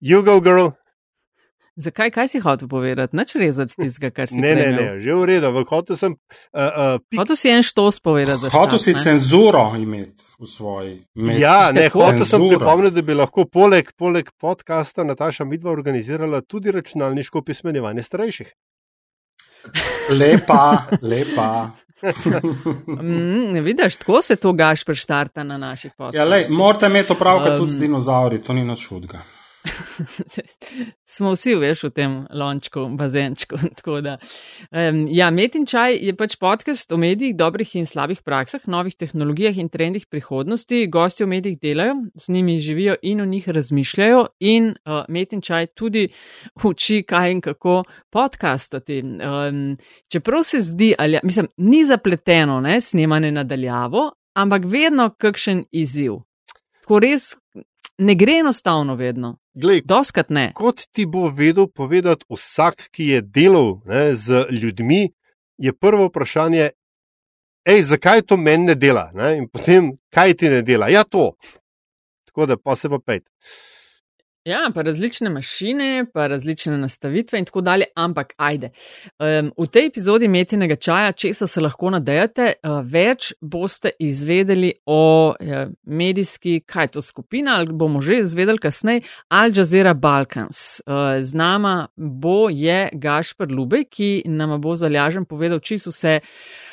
You go, girl. Zakaj, kaj si hotel povedati? Nač rezati tistega, kar si Ne, ne, imel. ne, že v redu, hotel sem. Uh, uh, pik, Hotel si en štos povedati. Hotel štart, si ne? cenzuro imeti v svoji. imeti. ja, ne, Tako. hotel sem pripomniti, da bi lahko poleg, poleg podcasta Nataša Midva organizirala tudi računalniško pismenjevanje starejših. Lepa, lepa. Mm, vidiš, tako se to gaš preštarta na naših podcastih. Ja, lej, morate imeti opravka Um, tudi z dinozauri, to ni nič hudega. Smo vsi, veš, v tem lončku, bazenčku. Da, um, ja, Met in čaj je pač podcast o medijih, dobrih in slabih praksah, novih tehnologijah in trendih prihodnosti. Gosti v medijih delajo, z njimi živijo in o njih razmišljajo, in uh, Met in čaj tudi uči, kaj in kako podcastati. Um, čeprav se zdi, ali, mislim, ni zapleteno, ne, snemanje nadaljavo, ampak vedno kakšen izziv. Tako res ne gre enostavno vedno. Glej, Doskrat ne. kot ti bo vedel povedati vsak, ki je delal ne, z ljudmi, je prvo vprašanje, hej, zakaj to meni ne dela? Ne? In potem, kaj ti ne dela? Ja, to. Tako da pa se pa pet. Ja, pa različne mašine, pa različne nastavitve in tako dalje, ampak ajde. Um, v tej epizodi metinega čaja, česa se lahko nadejate, uh, več boste izvedeli o uh, medijski, kaj je to skupina, ali bomo že izvedeli kasneje, Al Jazeera Balkans. Uh, z nama bo je Gašpr Lubej, ki nam bo zalažen povedal čisto vse.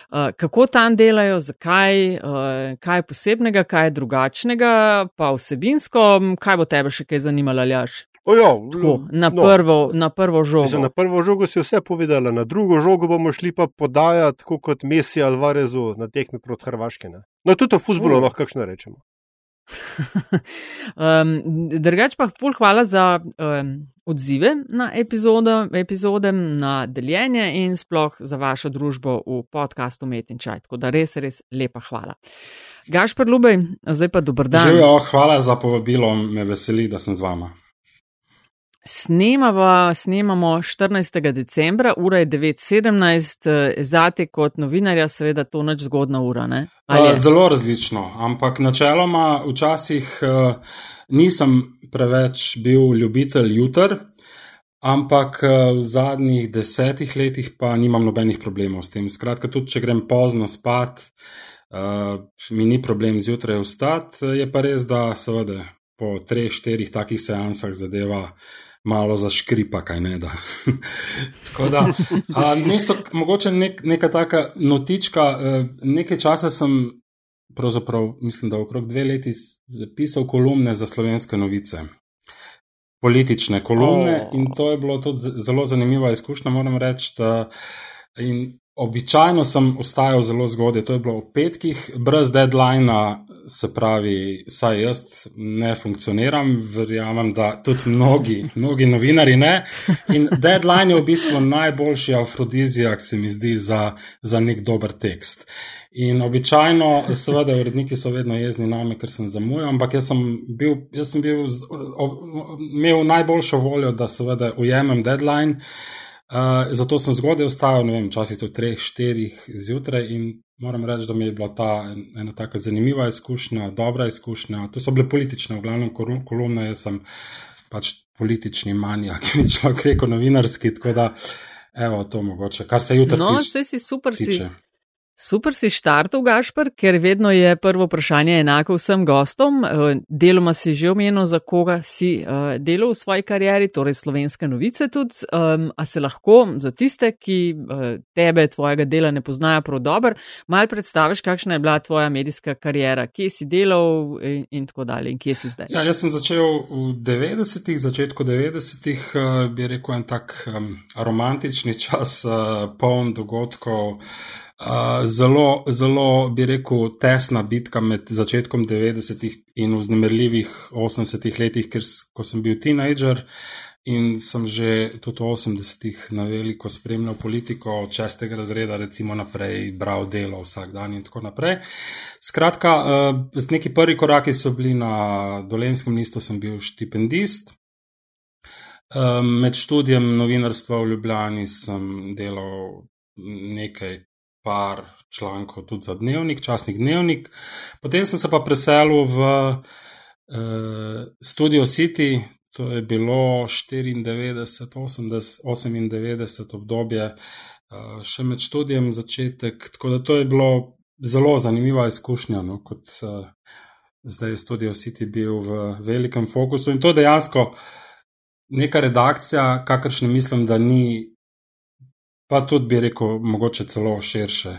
Uh, kako tam delajo, zakaj, uh, kaj je posebnega, kaj je drugačnega, pa vsebinsko, kaj bo tebe še kaj zanimalo, Aljaš? Ojo, Tako, na, no. prvo, na prvo žogo. Mislim, na prvo žogo si vse povedala, na drugo žogo bomo šli pa podajati, kot Messi Alvarezu na tekmi proti Hrvaške. Ne? No, tudi o futbolu Uh. lahko kakšno rečemo. um, drugač pa, ful, hvala za um, odzive na epizodo, epizode, na deljenje in sploh za vašo družbo v podkastu Met in Čaj. Tako da res, res lepa hvala. Gašpr Lubej, zdaj pa dober dan. Živijo, hvala za povabilo, me veseli, da sem z vama. Snemava, snemamo 14. decembra, ura je 9:17, eh, zate kot novinarja, seveda to nič zgodna ura. Ne? Uh, je? zelo različno, ampak načeloma včasih uh, nisem preveč bil ljubitelj jutr, ampak v zadnjih desetih letih pa nimam nobenih problemov s tem. Skratka, tudi če grem pozno spat, uh, mi ni problem zjutraj vstati, je pa res, da seveda po treh, štirih takih seansah zadeva. Malo zaškripa, kaj ne da. Tako da, a, mesto, mogoče nek, neka taka notička. eh, Nekaj časa sem, pravzaprav, mislim, da okrog dve leti pisal kolumne za slovenske novice. Politične kolumne, oh. in to je bilo tudi zelo zanimiva izkušnja, moram reči. In običajno sem ostajal zelo zgodaj, to je bilo ob petkih, brez deadlina, se pravi, saj jaz ne funkcioniram, verjamem, da tudi mnogi, mnogi novinari ne. In deadline je v bistvu najboljši afrodizijak, se mi zdi, za, za nek dober tekst. In običajno, seveda, uredniki so vedno jezni name, ker sem zamujal, ampak jaz sem bil, jaz sem bil imel najboljšo voljo, da seveda ujemem deadline. Uh, zato sem zgodaj vstajal, ne vem, včasih do 3-4 zjutraj in moram reči, da mi je bila ta en- ena tako zanimiva izkušnja, dobra izkušnja. To so bile politične, v glavnem kolumne, jaz sem pač politični manjak, bi človek rekel, novinarski, tako da, evo, to mogoče, kar se jutri No, tiče. vse si super, si, tiče. Super si štartov, Gašpr, ker vedno je prvo vprašanje enako vsem gostom. Eh, Deloma si že omenil, za koga si eh, delal v svoji karieri, torej slovenske novice tudi. A se lahko za tiste, ki eh, tebe, tvojega dela ne poznajo prav dobro, mal predstaviš, kakšna je bila tvoja medijska karijera, kje si delal in, in tako dalje in kje si zdaj. Ja, jaz sem začel v 90-ih, začetku 90-ih, uh, bi rekel, en tak um, romantični čas, uh, poln dogodkov. Uh, zelo, zelo, bi rekel, tesna bitka med začetkom 90-ih in vznemirljivih 80-ih letih, ker ko sem bil tinejdžer in sem že tudi v 80-ih na veliko spremljal politiko, od šestega razreda, recimo naprej, bral delo vsak dan in tako naprej. Skratka, uh, neki prvi koraki so bili na Dolenskem listu, sem bil štipendist. Uh, med študijem novinarstva v Ljubljani sem delal nekaj par člankov tudi za dnevnik, časnik dnevnik. Potem sem se pa preselil v uh, Studio City, to je bilo 94, 80, 98 obdobje, uh, še med študijem začetek. Tako da to je bilo zelo zanimiva izkušnja, no, kot uh, zdaj je Studio City bil v velikem fokusu. In to dejansko neka redakcija, kakršne mislim, da ni, pa tudi bi rekel, mogoče celo širše,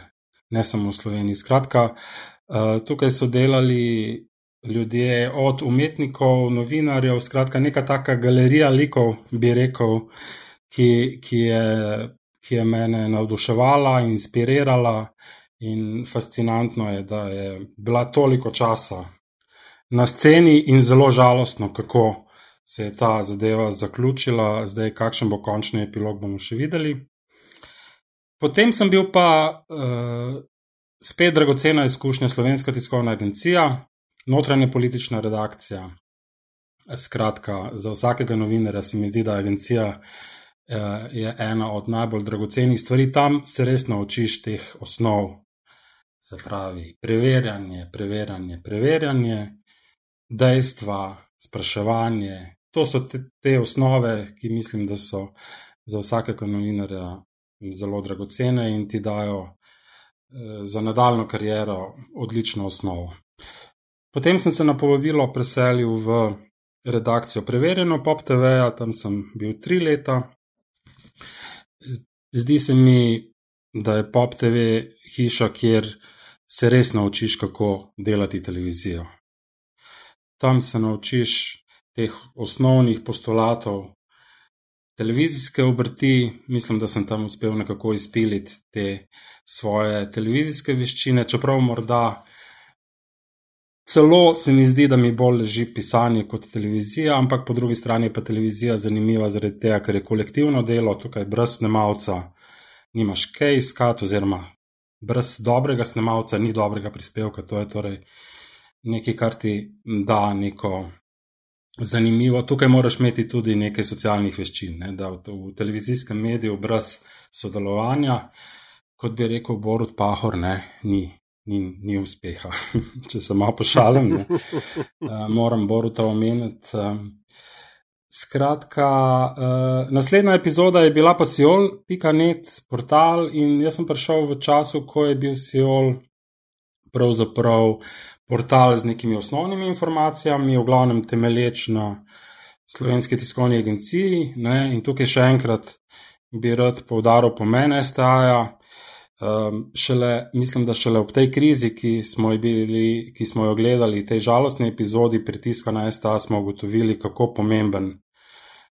ne samo v Sloveniji. Skratka, uh, tukaj so delali. Ljudje, od umetnikov, novinarjev, skratka, neka taka galerija likov, bi rekel, ki, ki, je, ki je mene navduševala, inspirirala, In fascinantno je, da je bila toliko časa na sceni, in zelo žalostno, kako se je ta zadeva zaključila, zdaj kakšen bo končni epilog, bomo še videli. Potem sem bil pa uh, spet dragocena izkušnja Slovenska tiskovna agencija, notranja politična redakcija. Skratka, za vsakega novinarja se mi zdi, da agencija uh, je ena od najbolj dragocenih stvari. Tam se res naučiš teh osnov Se pravi, preverjanje, preverjanje, preverjanje, dejstva, spraševanje. To so te, te osnove, ki mislim, da so za vsakega novinarja zelo dragocene in ti dajo eh, za nadaljno kariero odlično osnovo. Potem sem se na povabilo preselil v redakcijo Preverjeno Pop TV, tam sem bil tri leta. Zdi se mi, da je Pop TV hiša, kjer se res naučiš, kako delati televizijo. Tam se naučiš teh osnovnih postulatov televizijske obrti, mislim, da sem tam uspel nekako izpiliti te svoje televizijske veščine, čeprav morda. Celo se mi zdi, da mi bolj leži pisanje kot televizija, ampak po drugi strani je pa televizija zanimiva zaradi tega, ker je kolektivno delo, tukaj brez snemalca nimaš kaj iskati, oziroma brez dobrega snemalca ni dobrega prispevka. To je torej nekaj, kar ti da neko zanimivo. Tukaj moraš imeti tudi nekaj socialnih veščin, ne? da v, v televizijskem mediju brez sodelovanja, kot bi rekel Borut Pahor, ne, ni. Ni, ni uspeha, če se malo pošalim. Uh, moram Boruta omeniti. Uh, Skratka, uh, naslednja epizoda je bila pa Sijol.net portal in jaz sem prišel v času, ko je bil Sijol pravzaprav portal z nekimi osnovnimi informacijami, v glavnem temelječ na slovenski tiskovni agenciji. Ne? In tukaj še enkrat bi rad povdaril pomen STA-ja. Um, šele, mislim, da šele ob tej krizi, ki smo, bili, ki smo jo gledali, tej žalostni epizodi pritiska na STA, smo ugotovili, kako pomemben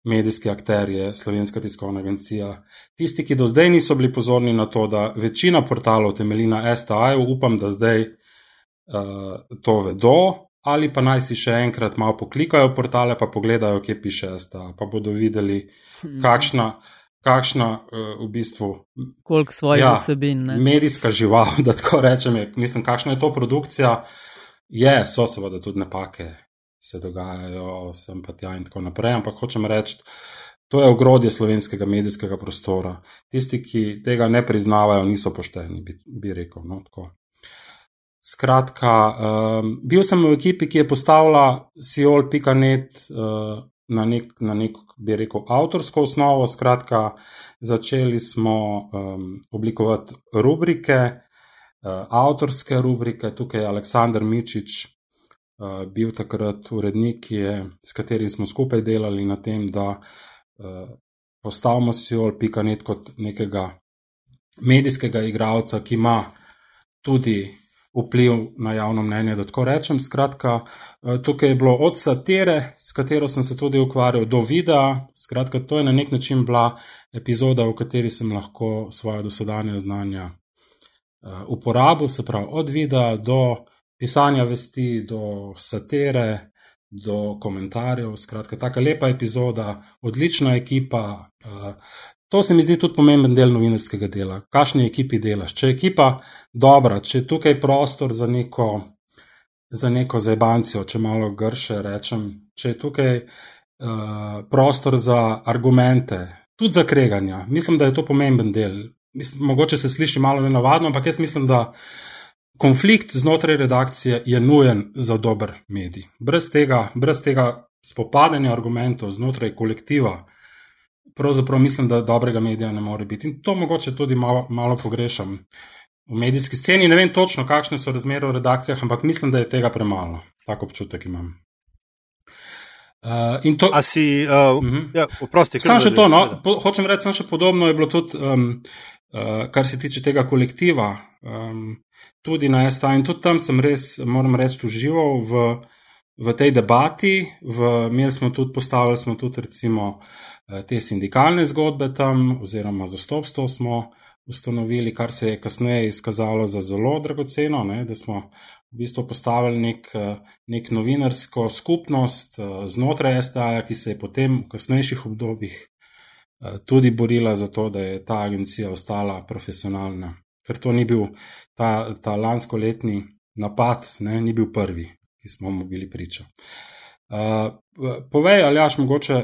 medijski akter je Slovenska tiskovna agencija. Tisti, ki do zdaj niso bili pozorni na to, da večina portalov temelji na STA-ju, upam, da zdaj uh, to vedo, ali pa naj si še enkrat malo poklikajo portale, pa pogledajo, kje piše STA, pa bodo videli, hmm. kakšna. Kakšna uh, v bistvu. Koliko svojih ja, vsebin. Medijska žival, da tako rečem. Je, mislim, kakšna je to produkcija. Je, so seveda tudi napake, se dogajajo, sem pa tja in tako naprej. Ampak hočem reči, to je ogrodje slovenskega medijskega prostora. Tisti, ki tega ne priznavajo, niso pošteni, bi, bi rekel. No, Skratka, um, bil sem v ekipi, ki je postavila Siol.net uh, na nek, na nek, bi rekel, avtorsko osnovo. Skratka, začeli smo um, oblikovati rubrike, uh, avtorske rubrike, tukaj je Aleksandr Mičič, bil takrat urednik, je, s katerim smo skupaj delali na tem, da uh, postavimo Sijol.net kot nekega medijskega igralca, ki ima tudi vpliv na javno mnenje. Da tako rečem, skratka, uh, tukaj je bilo od satire, s katero sem se tudi ukvarjal, do videa. Skratka, to je na nek način bila epizoda, v kateri sem lahko svoje dosedanje znanja. Uporabo, se pravi, od videa do pisanja vesti, do satire, do komentarjev. Skratka, tako lepa epizoda, odlična ekipa. Eh, to se mi zdi tudi pomemben del novinarskega dela. Kakšni ekipi delaš? Če je ekipa dobra, če je tukaj prostor za neko, za neko zebancijo, če malo grše rečem, če je tukaj uh, prostor za argumente, tudi za kreganja, mislim, da je to pomemben del. Mislim, mogoče se sliši malo nenavadno, ampak jaz mislim, da uh, konflikt znotraj redakcije je nujen za dober medij. Brez tega, brez tega spopadanja argumentov znotraj kolektiva, pravzaprav mislim, da dobrega medija ne more biti. In to mogoče tudi malo, malo pogrešam. V medijski sceni ne vem točno, kakšne so razmere v redakcijah, ampak mislim, da je tega premalo. Tako občutek imam. Uh, to, A si, uh, uh -huh. ja, oprosti, samo še to, no, po, hočem reči, samo še podobno je bilo tudi, um, uh, kar se tiče tega kolektiva, um, tudi na STA in tudi tam sem res, moram reči, užival v, v tej debati. V, imeli smo tudi, postavili smo tudi recimo uh, te sindikalne zgodbe tam, oziroma zastopstvo smo ustanovili, kar se je kasneje izkazalo za zelo dragoceno, ne, da smo v bistvu postavili nek, eh, nek novinarsko skupnost eh, znotraj STA, ki se je potem v kasnejših obdobjih eh, tudi borila za to, da je ta agencija ostala profesionalna. Ker to ni bil ta, ta lansko letni napad, ne, ni bil prvi, ki smo mu bili priča. Uh, povej, ali jaš mogoče,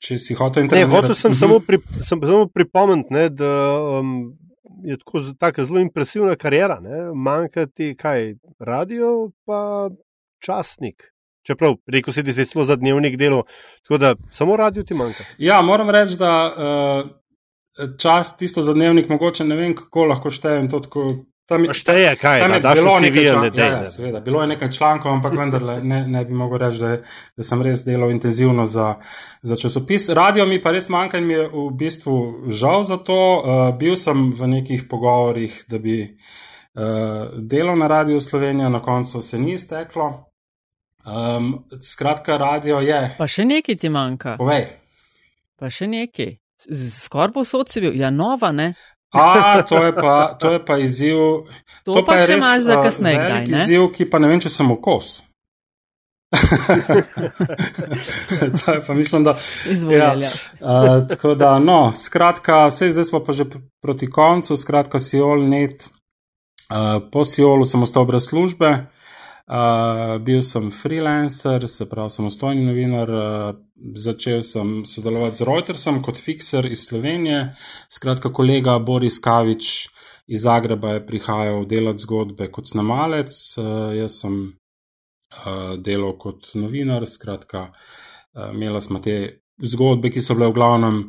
če si hotel intervenirati. Ne, hotel sem samo, pri, sem samo pripomniti, da um, je tako, tako zelo impresivna karijera. Manjka ti kaj, radio, pa časnik. Čeprav, rekel si, da si zelo za dnevnik delo, tako da samo radio ti manjka. Ja, moram reči, da uh, čas tisto za dnevnik, mogoče ne vem, kako lahko štejem to tako Tam, šteje, kaj, tam je da, bilo nekaj člankov. Ja, seveda, bilo je nekaj člankov, ampak vendar ne, ne bi mogel reči, da, da sem res delal intenzivno za, za časopis. Radio mi pa res manjka in mi je v bistvu žal za to. Uh, bil sem v nekih pogovorih, da bi uh, delal na Radio Slovenija, na koncu se ni izteklo. Um, skratka, radio je. Pa še nekaj ti manjka. Povej. Pa še nekaj. Skoraj posod si bil, ja, nova, ne? A, to je pa, to je pa izziv. To, to pa, pa je res za kasneje. Velik kdaj, izziv, ki pa ne vem, če sem okos. to je pa mislim, da. Izvolite. Ja, uh, tako da, no, skratka, vse zdaj smo pa že proti koncu, skratka, Siol net. Uh, po Siolu sem ostal brez službe. Uh, bil sem freelancer, se pravi samostojni novinar, uh, začel sem sodelovati z Reutersom kot fixer iz Slovenije. Skratka, kolega Boris Kavič iz Zagreba je prihajal delati zgodbe kot snemalec, uh, jaz sem uh, delal kot novinar. Skratka, uh, imela smo te zgodbe, ki so bile v glavnem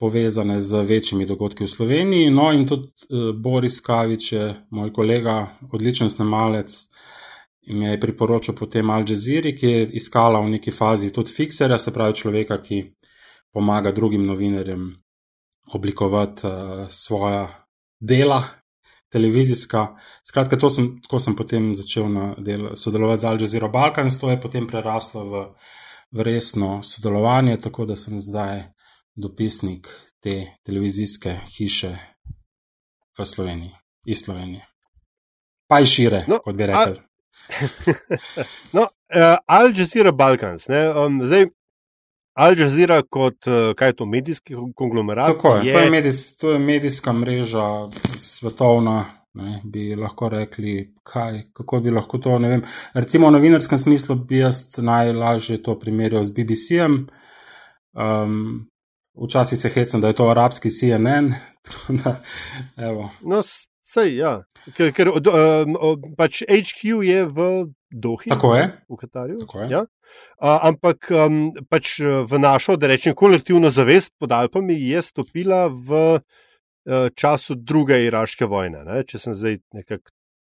povezane z večjimi dogodki v Sloveniji. No, in tudi uh, Boris Kavič je moj kolega, odličen snemalec in mi je priporočil potem Al Jazeera, ki je iskala v neki fazi tudi fikserja, se pravi človeka, ki pomaga drugim novinarjem oblikovati uh, svoja dela, televizijska. Skratka, to sem, tako sem potem začel del, sodelovati z Al Jazeera Balkans, to je potem preraslo v, v resno sodelovanje, tako da sem zdaj dopisnik te televizijske hiše v Sloveniji, iz Slovenije. Pa i šire, no, kot bi rekli. No, uh, Al Jazeera Balkans. Um, zdaj, Al Jazeera kot uh, kaj je to, medijski konglomerat? Tako je, je... To, je medijs, to je medijska mreža, svetovna. Ne, bi lahko rekli, kaj, kako bi lahko to. Recimo, v novinarskem smislu bi jaz najlažje to primerjal z BBC-em. Um, včasih se hecam, da je to arabski CNN. da, no, sej, ja. Ker, ker od, um, pač HQ je v Dohi, tako je. v Katarju. Je. Ja? Uh, ampak um, pač v našo, da rečem, kolektivno zavest pod Alpami je stopila v uh, času druge iraške vojne. Ne? Če sem zdaj nekako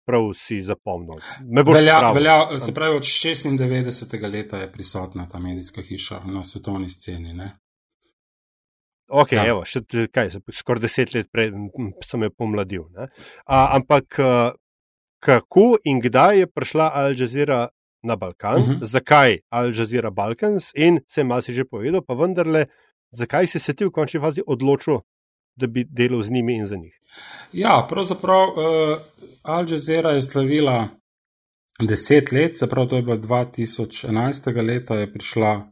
prav si zapomnil. Velja, velja, se pravi, od 96. leta je prisotna ta medijska hiša na svetovni sceni. Ne? Ok, ja. evo, še kaj, skoraj deset let prej sem jo pomladil. A, ampak kako in kdaj je prišla Al Jazeera na Balkan, uh mhm. -huh. zakaj Al Jazeera Balkans in sem malo si že povedal, pa vendarle, zakaj si se ti v končni fazi odločil, da bi delal z njimi in za njih? Ja, pravzaprav uh, Al Jazeera je slavila deset let, se pravi, to je bilo 2011. leta, je prišla.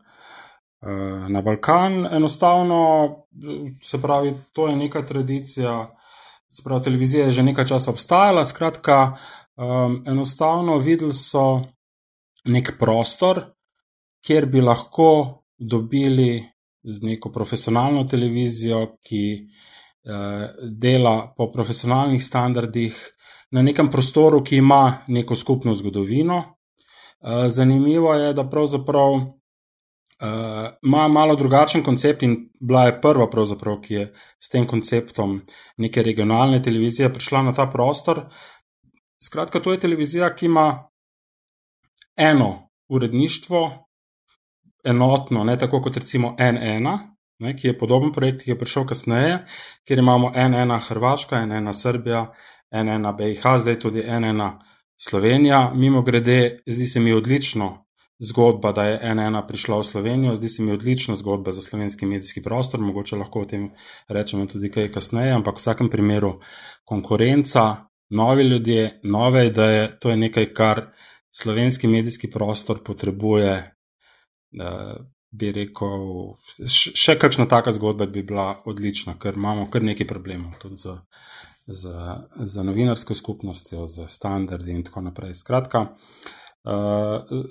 Eh, na Balkan. Enostavno, se pravi, to je neka tradicija, se pravi, televizija je že nekaj časa obstajala. Skratka, um, enostavno videli so nek prostor, kjer bi lahko dobili z neko profesionalno televizijo, ki uh, dela po profesionalnih standardih, na nekem prostoru, ki ima neko skupno zgodovino. Uh, zanimivo je, da pravzaprav ima uh, malo drugačen koncept in bila je prva, ki je s tem konceptom neke regionalne televizije prišla na ta prostor. Skratka, to je televizija, ki ima eno uredništvo, enotno, ne tako kot recimo N1, ne, ki je podoben projekt, ki je prišel kasneje, kjer imamo N1 Hrvaška, N1 Srbija, N1 BIH, zdaj tudi N1 Slovenija. Mimo grede, zdi se mi odlično zgodba, da je N1 prišla v Slovenijo, zdi se mi odlična zgodba za slovenski medijski prostor, mogoče lahko o tem rečemo tudi kaj kasneje, ampak v vsakem primeru konkurenca, novi ljudje, nove ideje, to je nekaj, kar slovenski medijski prostor potrebuje. Bi rekel, še kakšna taka zgodba bi bila odlična, ker imamo kar nekaj problemov tudi z, z, z novinarsko skupnostjo, z standardi in tako naprej. Skratka, uh,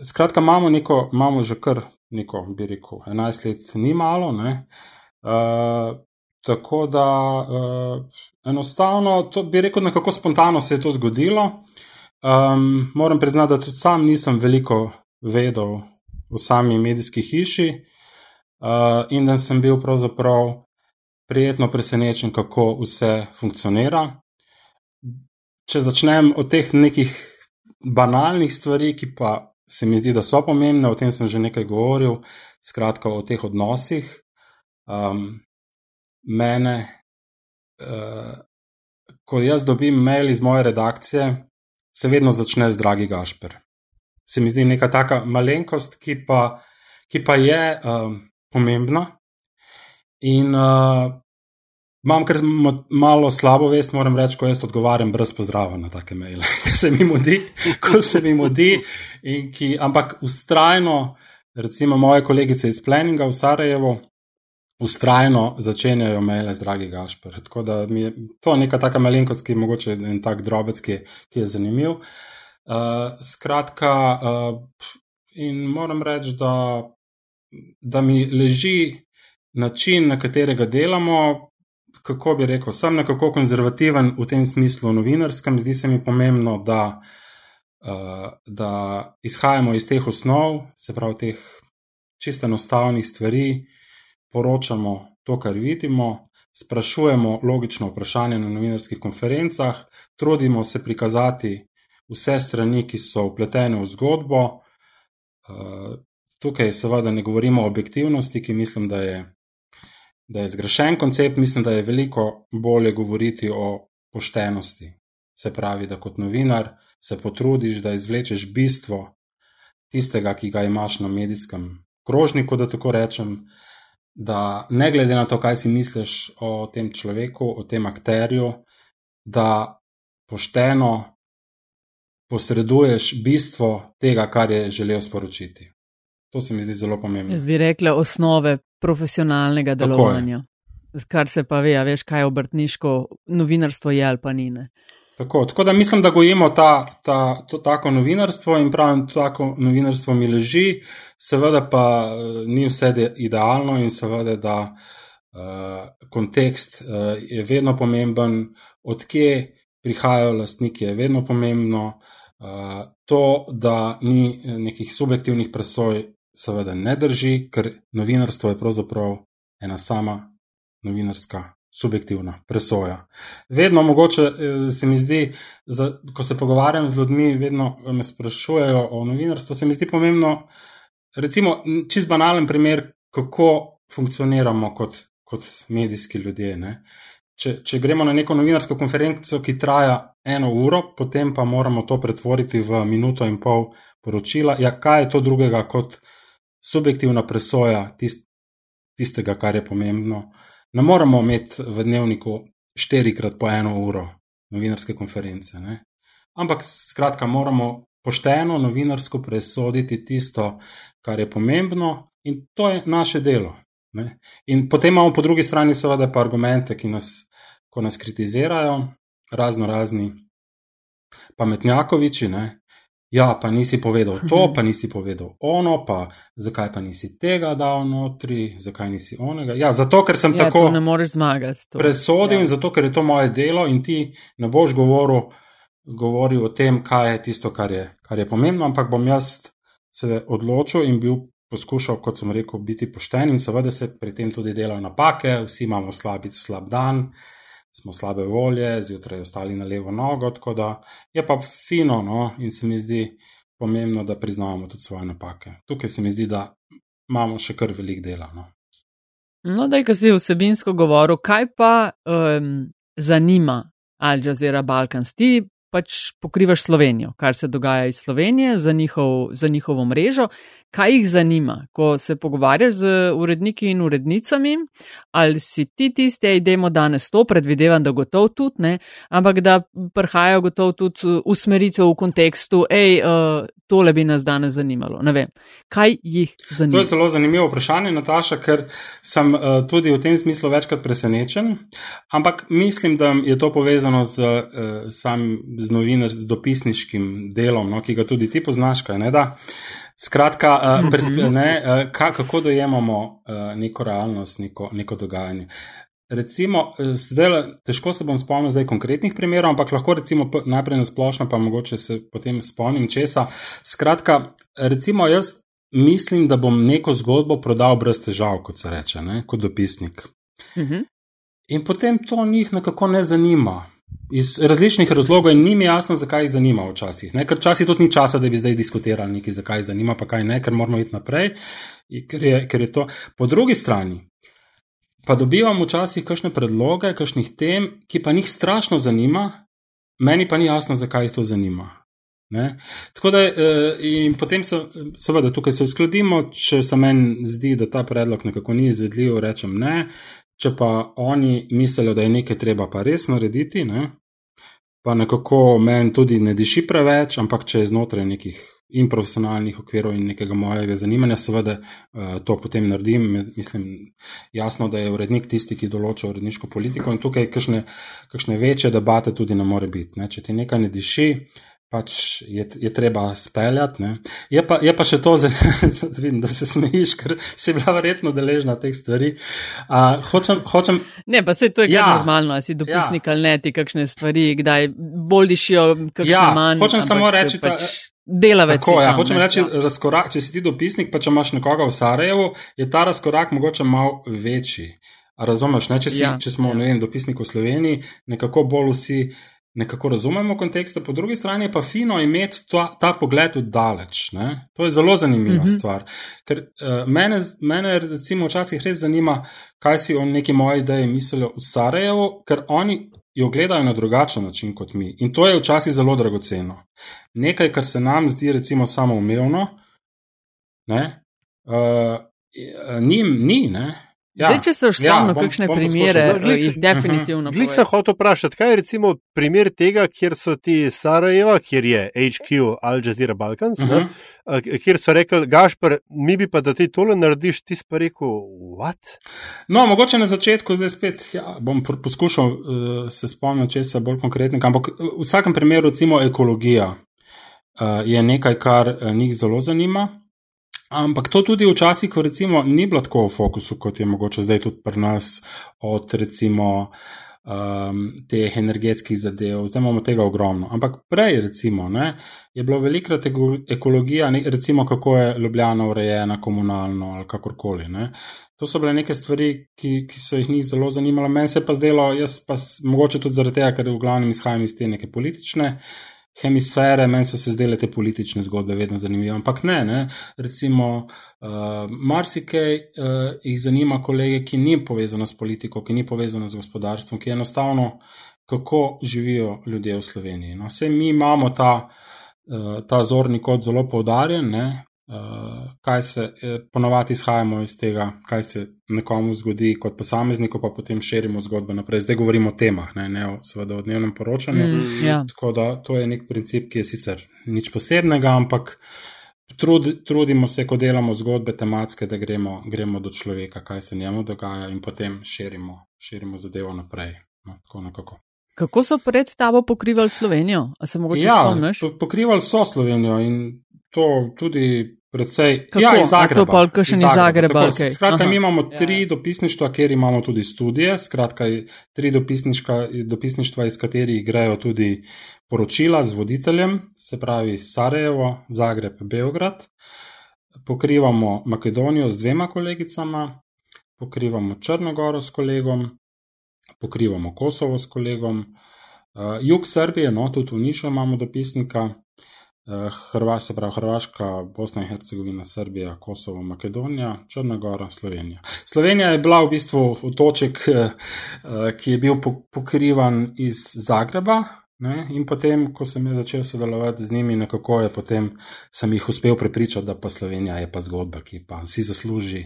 skratka imamo, neko, imamo že kar neko, bi rekel, 11 let, ni malo. Uh, tako da uh, enostavno, to bi rekel, nekako spontano se je to zgodilo. Um, moram priznati, da tudi sam nisem veliko vedel v sami medijski hiši uh, in da sem bil pravzaprav prijetno presenečen, kako vse funkcionira. Če začnem od teh nekih banalnih stvari, ki pa se mi zdi, da so pomembne, o tem sem že nekaj govoril, skratka o teh odnosih. Um, mene, uh, ko jaz dobim mail iz moje redakcije, se vedno začne z dragi Gašper. Se mi zdi neka taka malenkost, ki pa, ki pa je um, pomembna. In uh, imam kar malo slabo vest, moram reči, ko jaz odgovarjam brez pozdrava na take maile, ki se mi mudi, ko se mi mudi. Ki, ampak ustrajno, recimo moje kolegice iz Pleninga v Sarajevu, ustrajno začenjajo maile z dragi Gašpor. Tako da mi je to neka taka malenkost, ki je mogoče en tak drobec, ki, ki je zanimiv. Uh, skratka, uh, in moram reči, da, da mi leži način, na katerega delamo. Kako bi rekel, sem nekako konzervativen v tem smislu, novinarskem. Zdi se mi pomembno, da, uh, da izhajamo iz teh osnov, se pravi, teh čisto enostavnih stvari, poročamo to, kar vidimo, sprašujemo logično vprašanje na novinarskih konferencah, trudimo se prikazati vse strani, ki so upletene v zgodbo. Uh, tukaj seveda ne govorimo o objektivnosti, ki mislim, da je, da je zgrešen koncept, mislim, da je veliko bolje govoriti o poštenosti. Se pravi, da kot novinar se potrudiš, da izvlečeš bistvo tistega, ki ga imaš na medijskem krožniku, da tako rečem, da ne glede na to, kaj si misliš o tem človeku, o tem akterju, da pošteno posreduješ bistvo tega, kar je želel sporočiti. To se mi zdi zelo pomembno. Jaz bi rekla osnove profesionalnega delovanja. Kar se pa ve, veš, kaj je obrtniško novinarstvo, je ali pa ni. Ne? Tako, tako da mislim, da gojimo ta, ta, to, tako novinarstvo in pravim, tako novinarstvo mi leži, seveda pa eh, ni vse idealno in seveda, da uh, kontekst uh, je vedno pomemben, odkje prihajajo lastniki, je vedno pomembno. Uh, to, da ni nekih subjektivnih presoj, seveda ne drži, ker novinarstvo je pravzaprav ena sama novinarska subjektivna presoja. Vedno mogoče eh, se mi zdi, za, ko se pogovarjam z ljudmi, vedno me sprašujejo o novinarstvu. Se mi zdi pomembno, recimo, čist banalen primer, kako funkcioniramo kot, kot medijski ljudje. Če, če gremo na neko novinarsko konferenco, ki traja eno uro, potem pa moramo to pretvoriti v minuto in pol poročila. Ja, kaj je to drugega kot subjektivna presoja tist, tistega, kar je pomembno? Ne moremo imeti v dnevniku štirikrat po eno uro novinarske konference. Ne? Ampak skratka, moramo pošteno novinarsko presoditi tisto, kar je pomembno, in to je naše delo. Ne? In potem imamo po drugi strani, seveda, pa argumente, ki nas, ko nas kritizirajo, razno razni pametnjakoviči, ne? Ja, pa nisi povedal to, mhm. pa nisi povedal ono, pa zakaj pa nisi tega dal notri, zakaj nisi onega. Ja, zato, ker sem ja, tako ne moreš zmagati. To. Presodil ja. in zato, ker je to moje delo in ti ne boš govoril, govoril o tem, kaj je tisto, kar je, kar je pomembno, ampak bom jaz se odločil in bil poskušal, kot sem rekel, biti pošten in seveda se pri tem tudi delajo napake, vsi imamo slab, slab dan, smo slabe volje, zjutraj ostali na levo nogo, tako da je pa fino no? in se mi zdi pomembno, da priznavamo tudi svoje napake. Tukaj se mi zdi, da imamo še kar velik dela. No, no da je, ki si vsebinsko govoril, kaj pa um, zanima Al Jazeera Balkans? Ti pač pokrivaš Slovenijo, kar se dogaja iz Slovenije za, njihov, za njihovo mrežo. Kaj jih zanima, ko se pogovarjaš z uredniki in urednicami, ali si ti tisti, da idemo danes to, predvidevam, da gotovo tudi ne, ampak da prihajajo gotovo tudi usmeritve v kontekstu, hej, uh, tole bi nas danes zanimalo. Ne vem, kaj jih zanima. To je zelo zanimivo vprašanje, Nataša, ker sem uh, tudi v tem smislu večkrat presenečen, ampak mislim, da je to povezano z, uh, sam, z novinar, z dopisniškim delom, no, ki ga tudi ti poznaš, kaj ne da. Skratka, uh, ne, uh, kako dojemamo uh, neko realnost, neko, neko dogajanje. Recimo, zdaj, težko se bom spomnil zdaj konkretnih primerov, ampak lahko recimo najprej na splošno, pa mogoče se potem spomnim česa. Skratka, recimo jaz mislim, da bom neko zgodbo prodal brez težav, kot se reče, ne, kot dopisnik. Uh mhm. -huh. In potem to njih nekako ne zanima. Iz različnih razlogov in ni mi jasno, zakaj jih zanima včasih. Ne? Ker včasih tudi ni časa, da bi zdaj diskutirali nekaj, zakaj jih zanima, pa kaj ne, ker moramo iti naprej. Ker je, ker je to. Po drugi strani, pa dobivam včasih kakšne predloge, kakšnih tem, ki pa njih strašno zanima, meni pa ni jasno, zakaj jih to zanima. Ne? Tako da, eh, in potem se, seveda, tukaj se uskladimo, če se meni zdi, da ta predlog nekako ni izvedljiv, rečem ne. Če pa oni mislijo, da je nekaj treba pa res narediti, ne? pa nekako meni tudi ne diši preveč, ampak če je znotraj nekih in profesionalnih okvirov in nekega mojega zanimanja, seveda uh, to potem naredim. Mislim, jasno, da je urednik tisti, ki določa uredniško politiko in tukaj kakšne, kakšne večje debate tudi ne more biti. Ne? Če ti nekaj ne diši, pač je, je treba speljati. Je, je pa še to, vidim, da se smejiš, ker si bila verjetno deležna teh stvari. Uh, hočem, hočem... Ne, pa se to je ja, normalno, si dopisnik ja. ali ne, ti kakšne stvari, kdaj bolj dišijo, kakšne ja, manj. Hočem samo reči, da. Pač delavec. Tako, ja, hočem reči, ja. razkorak, če si ti dopisnik, pa če imaš nekoga v Sarajevu, je ta razkorak mogoče malo večji. Razumeš, ne? če, si, ja, če smo ja. vem, dopisniki v Sloveniji, nekako bolj vsi nekako razumemo kontekst, po drugi strani je pa fino imeti ta, ta pogled od daleč. Ne? To je zelo zanimiva mm -hmm. stvar. Ker uh, mene, mene, recimo, včasih res zanima, kaj si o neki moji ideji mislijo v Sarajevu, ker oni jo gledajo na drugačen način kot mi. In to je včasih zelo dragoceno. Nekaj, kar se nam zdi, recimo, samoumevno, ne, uh, njim ni. Ne. Ja, Dej, če se vštevamo, ja, kakšne bom primere, da jih definitivno. Glik se hoče vprašati, kaj je recimo primer tega, kjer so ti Sarajeva, kjer je HQ Al Jazeera Balkans, uh -huh. ne, kjer so rekli, Gašpr, mi bi pa da ti tole narediš, ti pa rekel, what? No, mogoče na začetku, zdaj spet, ja, bom poskušal uh, se spomniti česa bolj konkretnega, ampak v vsakem primeru, recimo ekologija uh, je nekaj, kar uh, njih zelo zanima. Ampak to tudi včasih, ko recimo ni bilo tako v fokusu, kot je mogoče zdaj tudi pri nas, od recimo um, teh energetskih zadev, zdaj imamo tega ogromno. Ampak prej, recimo, ne, je bilo velikrat ekologija, ne, recimo kako je Ljubljana urejena komunalno ali kakorkoli. Ne. To so bile neke stvari, ki, ki so jih njih zelo zanimale. Meni se pa zdelo, jaz pa mogoče tudi zaradi tega, ker v glavnem izhajam iz te neke politične hemisfere, meni so se zdele te politične zgodbe vedno zanimive. Ampak ne, ne. recimo, uh, marsikaj uh, jih zanima kolege, ki ni povezano s politiko, ki ni povezano z gospodarstvom, ki je enostavno, kako živijo ljudje v Sloveniji. No, vse mi imamo ta, uh, ta zorni kot zelo poudarjen, ne. Uh, kaj se eh, ponovadi izhajamo iz tega, kaj se nekomu zgodi kot posamezniku, pa potem širimo zgodbe naprej. Zdaj govorimo o temah, ne, ne o, seveda o dnevnem poročanju. Mm, ja. Tako da to je nek princip, ki je sicer nič posebnega, ampak trud, trudimo se, ko delamo zgodbe tematske, da gremo, gremo do človeka, kaj se njemu dogaja in potem širimo, širimo zadevo naprej. No, tako Kako so pred tabo pokrivali Slovenijo? Ja, pokrivali so Slovenijo in to tudi Predvsej, Kako? ja, iz Zagreba. To pa še ni Zagreb. Okay. Skratka, Aha. mi imamo tri ja. dopisništva, kjer imamo tudi študije, skratka, tri dopisništva, iz katerih grejo tudi poročila z voditeljem, se pravi Sarajevo, Zagreb, Beograd. pokrivamo Makedonijo z dvema kolegicama, pokrivamo Črnogoro s kolegom, pokrivamo Kosovo s kolegom, uh, jug Srbije, no tudi v Nišu imamo dopisnika, uh, Hrva, se pravi Hrvaška, Bosna in Hercegovina, Srbija, Kosovo, Makedonija, Črnogora, Slovenija. Slovenija je bila v bistvu otoček, uh, ki je bil pokrivan iz Zagreba. Ne? In potem, ko sem začel sodelovati z njimi, nekako je potem sem jih uspel prepričati, da pa Slovenija je pa zgodba, ki pa si zasluži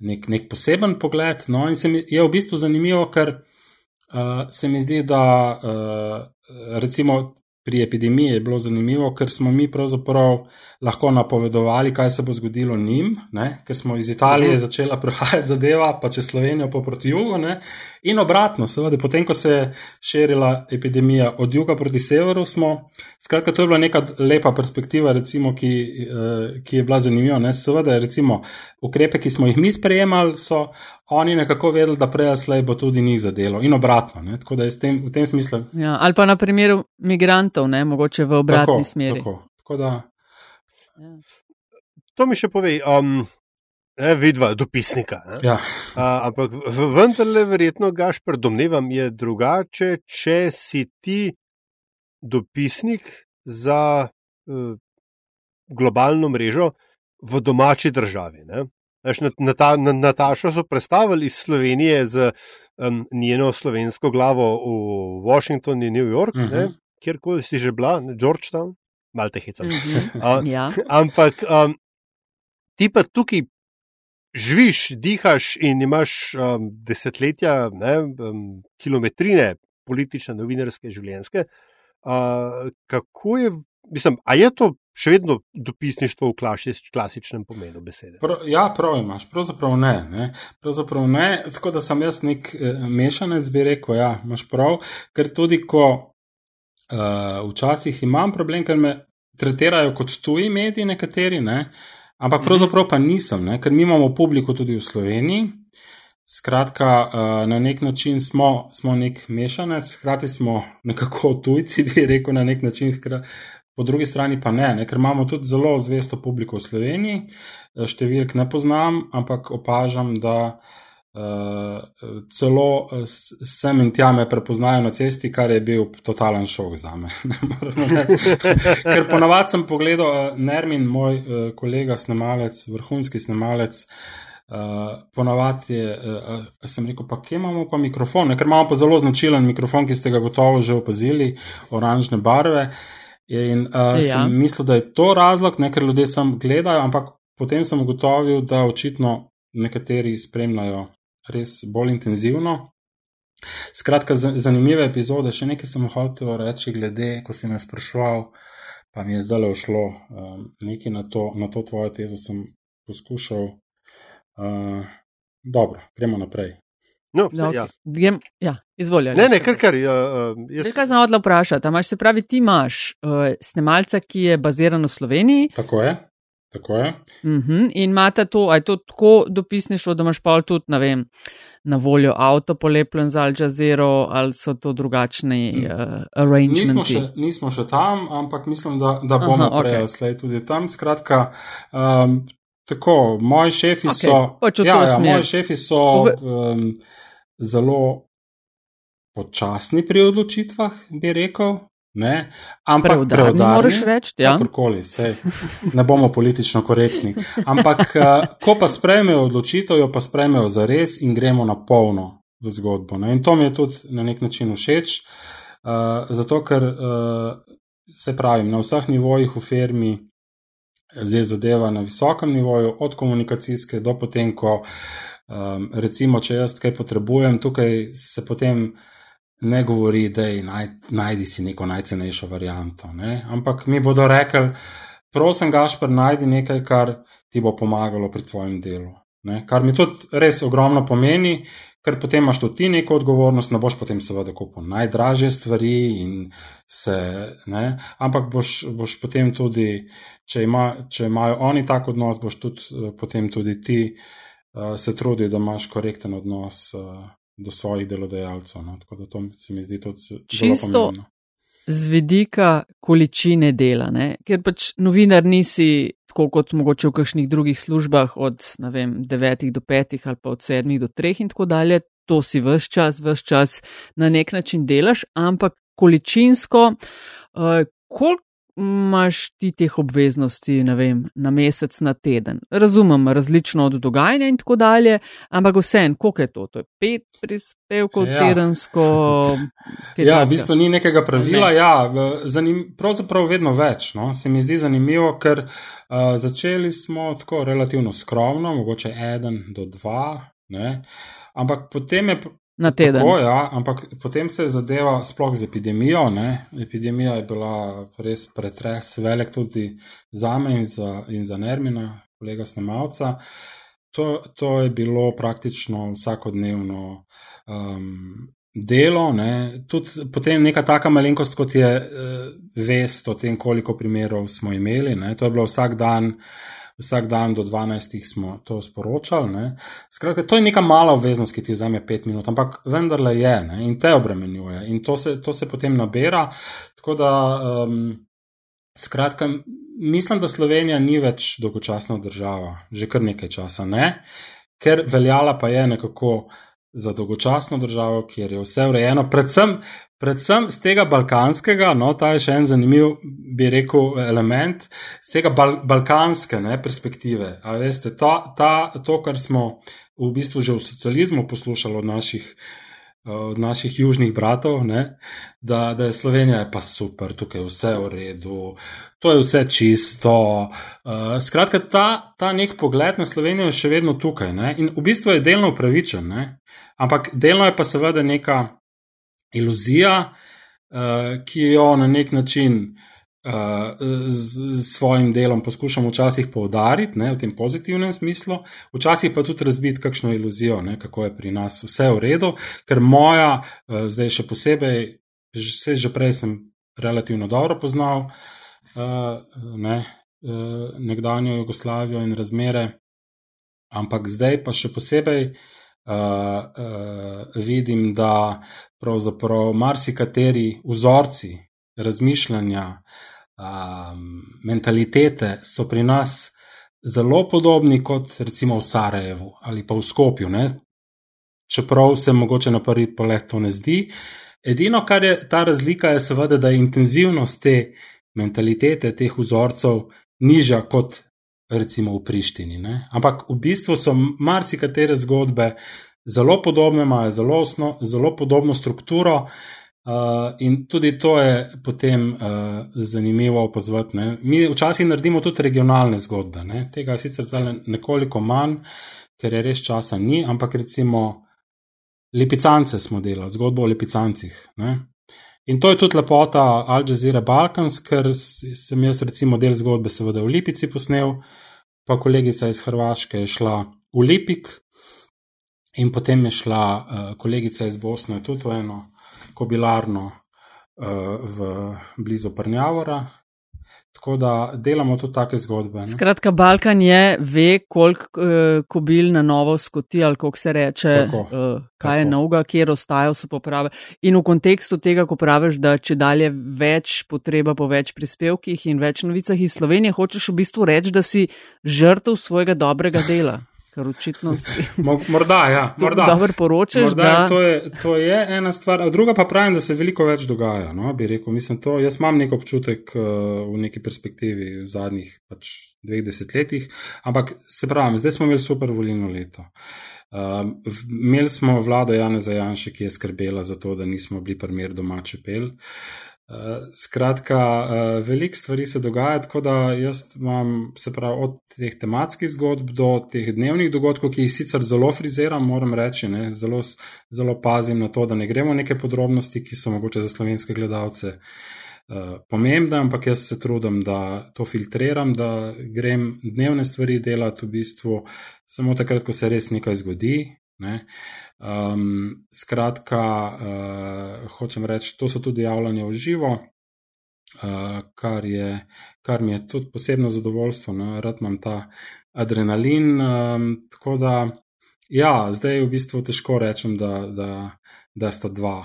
nek, nek poseben pogled. No, in se mi je v bistvu zanimivo, ker uh, se mi zdi, da uh, recimo pri epidemiji je bilo zanimivo, ker smo mi pravzaprav lahko napovedovali, kaj se bo zgodilo njim, ne? ker smo iz Italije mhm. začela prihajati zadeva, pa čez Slovenijo, pa proti jugu. Ne? In obratno, seveda, potem, ko se je širila epidemija od juga proti severu, smo. Skratka, to je bila neka lepa perspektiva, recimo, ki, uh, ki je bila zanimiva. Ne? Seveda, recimo, ukrepe, ki smo jih mi sprejemali, so oni nekako vedeli, da prej slej bo tudi njih zadelo in obratno. Ne? Tako da je tem, v tem smislu. Ja, ali pa na primeru migrantov, ne? mogoče v obratni tako, smeri. Tako, tako da, Ja. To mi še povej, um, ne, vidva, dopisnika. Ja. Uh, ampak vendarle, verjetno, gaš predomnevam, je drugače, če si ti dopisnik za uh, globalno mrežo v domači državi. Veš, na, na ta, na, Natašo so predstavili iz Slovenije z um, njeno slovensko glavo v Washington in New York, uh mhm. -huh. kjerkoli si že bila, Georgetown malo te hecam. Mm -hmm. uh, ja. Ampak um, ti pa tukaj živiš, dihaš in imaš um, desetletja, ne, um, kilometrine politične, novinarske, življenjske. Uh, kako je, mislim, a je to še vedno dopisništvo v klasič, klasičnem pomenu besede? Prav, ja, prav imaš, pravzaprav ne, ne. Pravzaprav ne. Tako da sem jaz nek eh, mešanec, bi rekel, ja, imaš prav, ker tudi ko Uh, včasih imam problem, ker me tretirajo kot tuji mediji, nekateri, ne? Ampak pravzaprav pa nisem, ne? ker mi imamo publiko tudi v Sloveniji. Skratka, uh, na nek način smo, smo nek mešanec, hkrati smo nekako tujci, bi rekel, na nek način, hkrati, po drugi strani pa ne, ne, ker imamo tudi zelo zvesto publiko v Sloveniji, številk ne poznam, ampak opažam, da uh, Uh, celo eh, sem in tja me prepoznajo na cesti, kar je bil totalen šok za me. Ker ponavadi sem pogledal, uh, Nermin, moj uh, kolega, snemalec, vrhunski snemalec. Uh, ponavadi je, uh, sem rekel, pa kje imamo pa mikrofon, ne? ker imamo pa zelo značilen mikrofon, ki ste ga gotovo že opazili, oranžne barve. In uh, ja. sem mislil, da je to razlog, ne ker ljudje sem gledajo, ampak potem sem ugotovil, da očitno nekateri spremljajo res bolj intenzivno. Skratka, zanimive epizode, še nekaj sem hotel reči, glede, ko si me sprašval, pa mi je zdaj le ušlo um, nekaj na to, na to tvojo tezo, sem poskušal. Uh, dobro, gremo naprej. No, no, ja. Ja, Izvolite. Ne, ne, kar kar. Ja, jaz... Kaj sem odla vprašati? Imaš, se pravi, ti imaš uh, snemalca, ki je baziran v Sloveniji. Tako je. Tako je. Uh mhm, -huh. In imate to, aj to tako dopisništvo, da imaš pa tudi, ne vem, na voljo avto polepljen za Al Jazeera ali so to drugačni uh, arrangementi? Nismo še, nismo še tam, ampak mislim, da, da bomo Aha, okay. prej tudi tam. Skratka, um, tako, moji šefi okay. so. Ja, ja, moji šefi so um, zelo počasni pri odločitvah, bi rekel. Ne? Ampak preudarni, moraš reči, ja. Kakorkoli, sej, ne bomo politično korektni. Ampak, uh, ko pa sprejmejo odločitev, jo pa sprejmejo za res in gremo na polno v zgodbo. Ne? In to mi je tudi na nek način všeč, uh, zato ker uh, se pravim, na vseh nivojih v firmi zdaj zadeva na visokem nivoju, od komunikacijske do potem, ko um, recimo, če jaz kaj potrebujem, tukaj se potem ne govori, da je naj, najdi si neko najcenejšo varianto. Ne? Ampak mi bodo rekli, prosim, Gašpr, najdi nekaj, kar ti bo pomagalo pri tvojem delu. Ne? Kar mi tudi res ogromno pomeni, ker potem imaš tudi ti neko odgovornost, ne boš potem seveda kupil najdražje stvari in se, ne? ampak boš, boš potem tudi, če, ima, če imajo oni tak odnos, boš tudi eh, potem tudi ti uh, se trudil, da imaš korekten odnos. Uh, do svojih delodajalcev. No? Tako da to se mi zdi tudi zelo pomembno. z vidika količine dela, ne? ker pač novinar nisi tako kot mogoče v kakšnih drugih službah od vem, 9 do 5 ali pa od 7 do 3 in tako dalje. To si vse čas, vse čas na nek način delaš, ampak količinsko, uh, koliko imaš ti teh obveznosti, ne vem, na mesec, na teden. Razumem, različno od dogajanja in tako dalje, ampak vseeno, koliko je to? To je pet prispevkov ja. tedensko. Ja, v bistvu ni nekega pravila. Ne. Ja, zanim, pravzaprav vedno več. No? Se mi zdi zanimivo, ker uh, začeli smo tako relativno skromno, mogoče eden do dva. Ne? Ampak potem je na teden. Tako, ja, ampak potem se je zadeva sploh z epidemijo. Ne? Epidemija je bila res pretres, velik tudi za me in za, in za Nermina, kolega Snemalca. To, to je bilo praktično vsakodnevno um, delo. Ne? Tudi potem neka taka malenkost, kot je uh, vest o tem, koliko primerov smo imeli. Ne? To je bilo vsak dan vsak dan do 12 smo to sporočali. Skratka, to je neka mala obveznost, ki ti vzame 5 minut, ampak vendarle je ne? in te obremenjuje in to se, to se potem nabira. Tako da, um, skratka, mislim, da Slovenija ni več dolgočasna država, že kar nekaj časa, ne? ker veljala pa je nekako za dolgočasno državo, kjer je vse urejeno, predvsem, predvsem z tega balkanskega, no, ta je še en zanimiv, bi rekel, element, z tega bal balkanske ne, perspektive. A veste, ta, ta, to, kar smo v bistvu že v socializmu poslušali od naših od naših južnih bratov, da, da je Slovenija pa super, tukaj je vse v redu, to je vse čisto. Uh, skratka, ta, ta nek pogled na Slovenijo je še vedno tukaj ne, in v bistvu je delno upravičen, ne, ampak delno je pa seveda neka iluzija, uh, ki jo na nek način uh, z svojim delom poskušamo včasih poudariti ne, v tem pozitivnem smislu, včasih pa tudi razbiti kakšno iluzijo, ne, kako je pri nas vse v redu, ker moja, eh, zdaj še posebej, vse že prej sem relativno dobro poznal eh, ne, eh, nekdanjo Jugoslavijo in razmere, ampak zdaj pa še posebej. Uh, uh, vidim, da pravzaprav marsikateri vzorci razmišljanja, um, mentalitete so pri nas zelo podobni kot recimo v Sarajevu ali pa v Skopju. Ne? Čeprav se mogoče na prvi pogled to ne zdi. Edino, kar je ta razlika, je seveda, da je intenzivnost te mentalitete, teh vzorcev, nižja kot recimo v Prištini. Ne? Ampak v bistvu so marsikatere zgodbe zelo podobne, imajo zelo, osno, zelo podobno strukturo. Uh, Uh, in tudi to je potem uh, zanimivo opazovati. Mi včasih naredimo tudi regionalne zgodbe. Ne? Tega je sicer nekoliko manj, ker je res časa ni, ampak recimo Lipicance smo delali, zgodbo o Lipicancih. Ne? In to je tudi lepota Al Jazeera Balkans, ker sem jaz recimo del zgodbe seveda v Lipici posnel, pa kolegica iz Hrvaške je šla v Lipik in potem je šla uh, kolegica iz Bosne tudi v eno kobilarno uh, v blizu Prnjavora. Tako da delamo tudi take zgodbe. Ne? Skratka, Balkan je, ve, koliko uh, kobil na novo skoti, ali kako se reče, tako, uh, kaj tako. je novega, kjer ostajajo so poprave. In v kontekstu tega, ko praviš, da če dalje več potreba po več prispevkih in več novicah iz Slovenije, hočeš v bistvu reči, da si žrtev svojega dobrega dela. Ker očitno si. Morda, ja, morda. Dobro poročaš. Morda, da... to, je, to je ena stvar. Druga pa pravim, da se veliko več dogaja. No, bi rekel, mislim, to, jaz imam nek občutek uh, v neki perspektivi v zadnjih pač, dveh desetletjih, ampak se pravi, zdaj smo imeli super volilno leto. Um, imeli smo vlado Jana Zajanša, ki je skrbela za to, da nismo bili primer domače pel. Uh, skratka, uh, veliko stvari se dogaja, tako da jaz imam, se pravi, od teh tematskih zgodb do teh dnevnih dogodkov, ki jih sicer zelo friziram, moram reči, ne, zelo, zelo pazim na to, da ne gremo neke podrobnosti, ki so mogoče za slovenske gledalce uh, pomembne, ampak jaz se trudim, da to filtriram, da grem dnevne stvari delati v bistvu samo takrat, ko se res nekaj zgodi. Ne. Um, skratka, uh, hočem reči, to so tudi javljanja v živo, uh, kar, je, kar mi je tudi posebno zadovoljstvo, no, rad imam ta adrenalin. Um, tako da Ja, zdaj v bistvu težko rečem, da, da, da sta dva.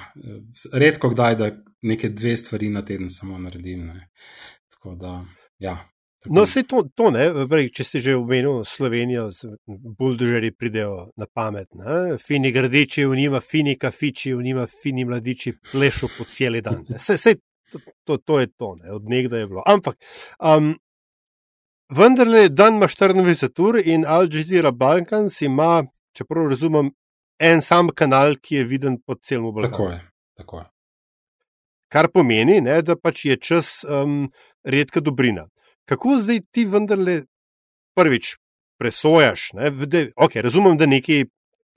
Redko kdaj, da neke dve stvari na teden samo naredim. Ne. Tako da, ja. No, vse to, to ne, Brej, če si že omenil Slovenijo, buldožeri pridejo na pamet. Ne? Fini gradiči, v njima fini kafiči, v njima fini mladiči plešo po cel dan. Vse, vse to, to, to je to, ne? od nekdaj je bilo. Ampak, um, vendarle, dan ima 24 ur in Al Jazeera Balkans ima, čeprav razumem, en sam kanal, ki je viden po celem Balkanu. Tako je. Tako je. Kar pomeni, ne, da pač je čas um, redka dobrina kako zdaj ti vendarle prvič presojaš? Da, okay, razumem, da neki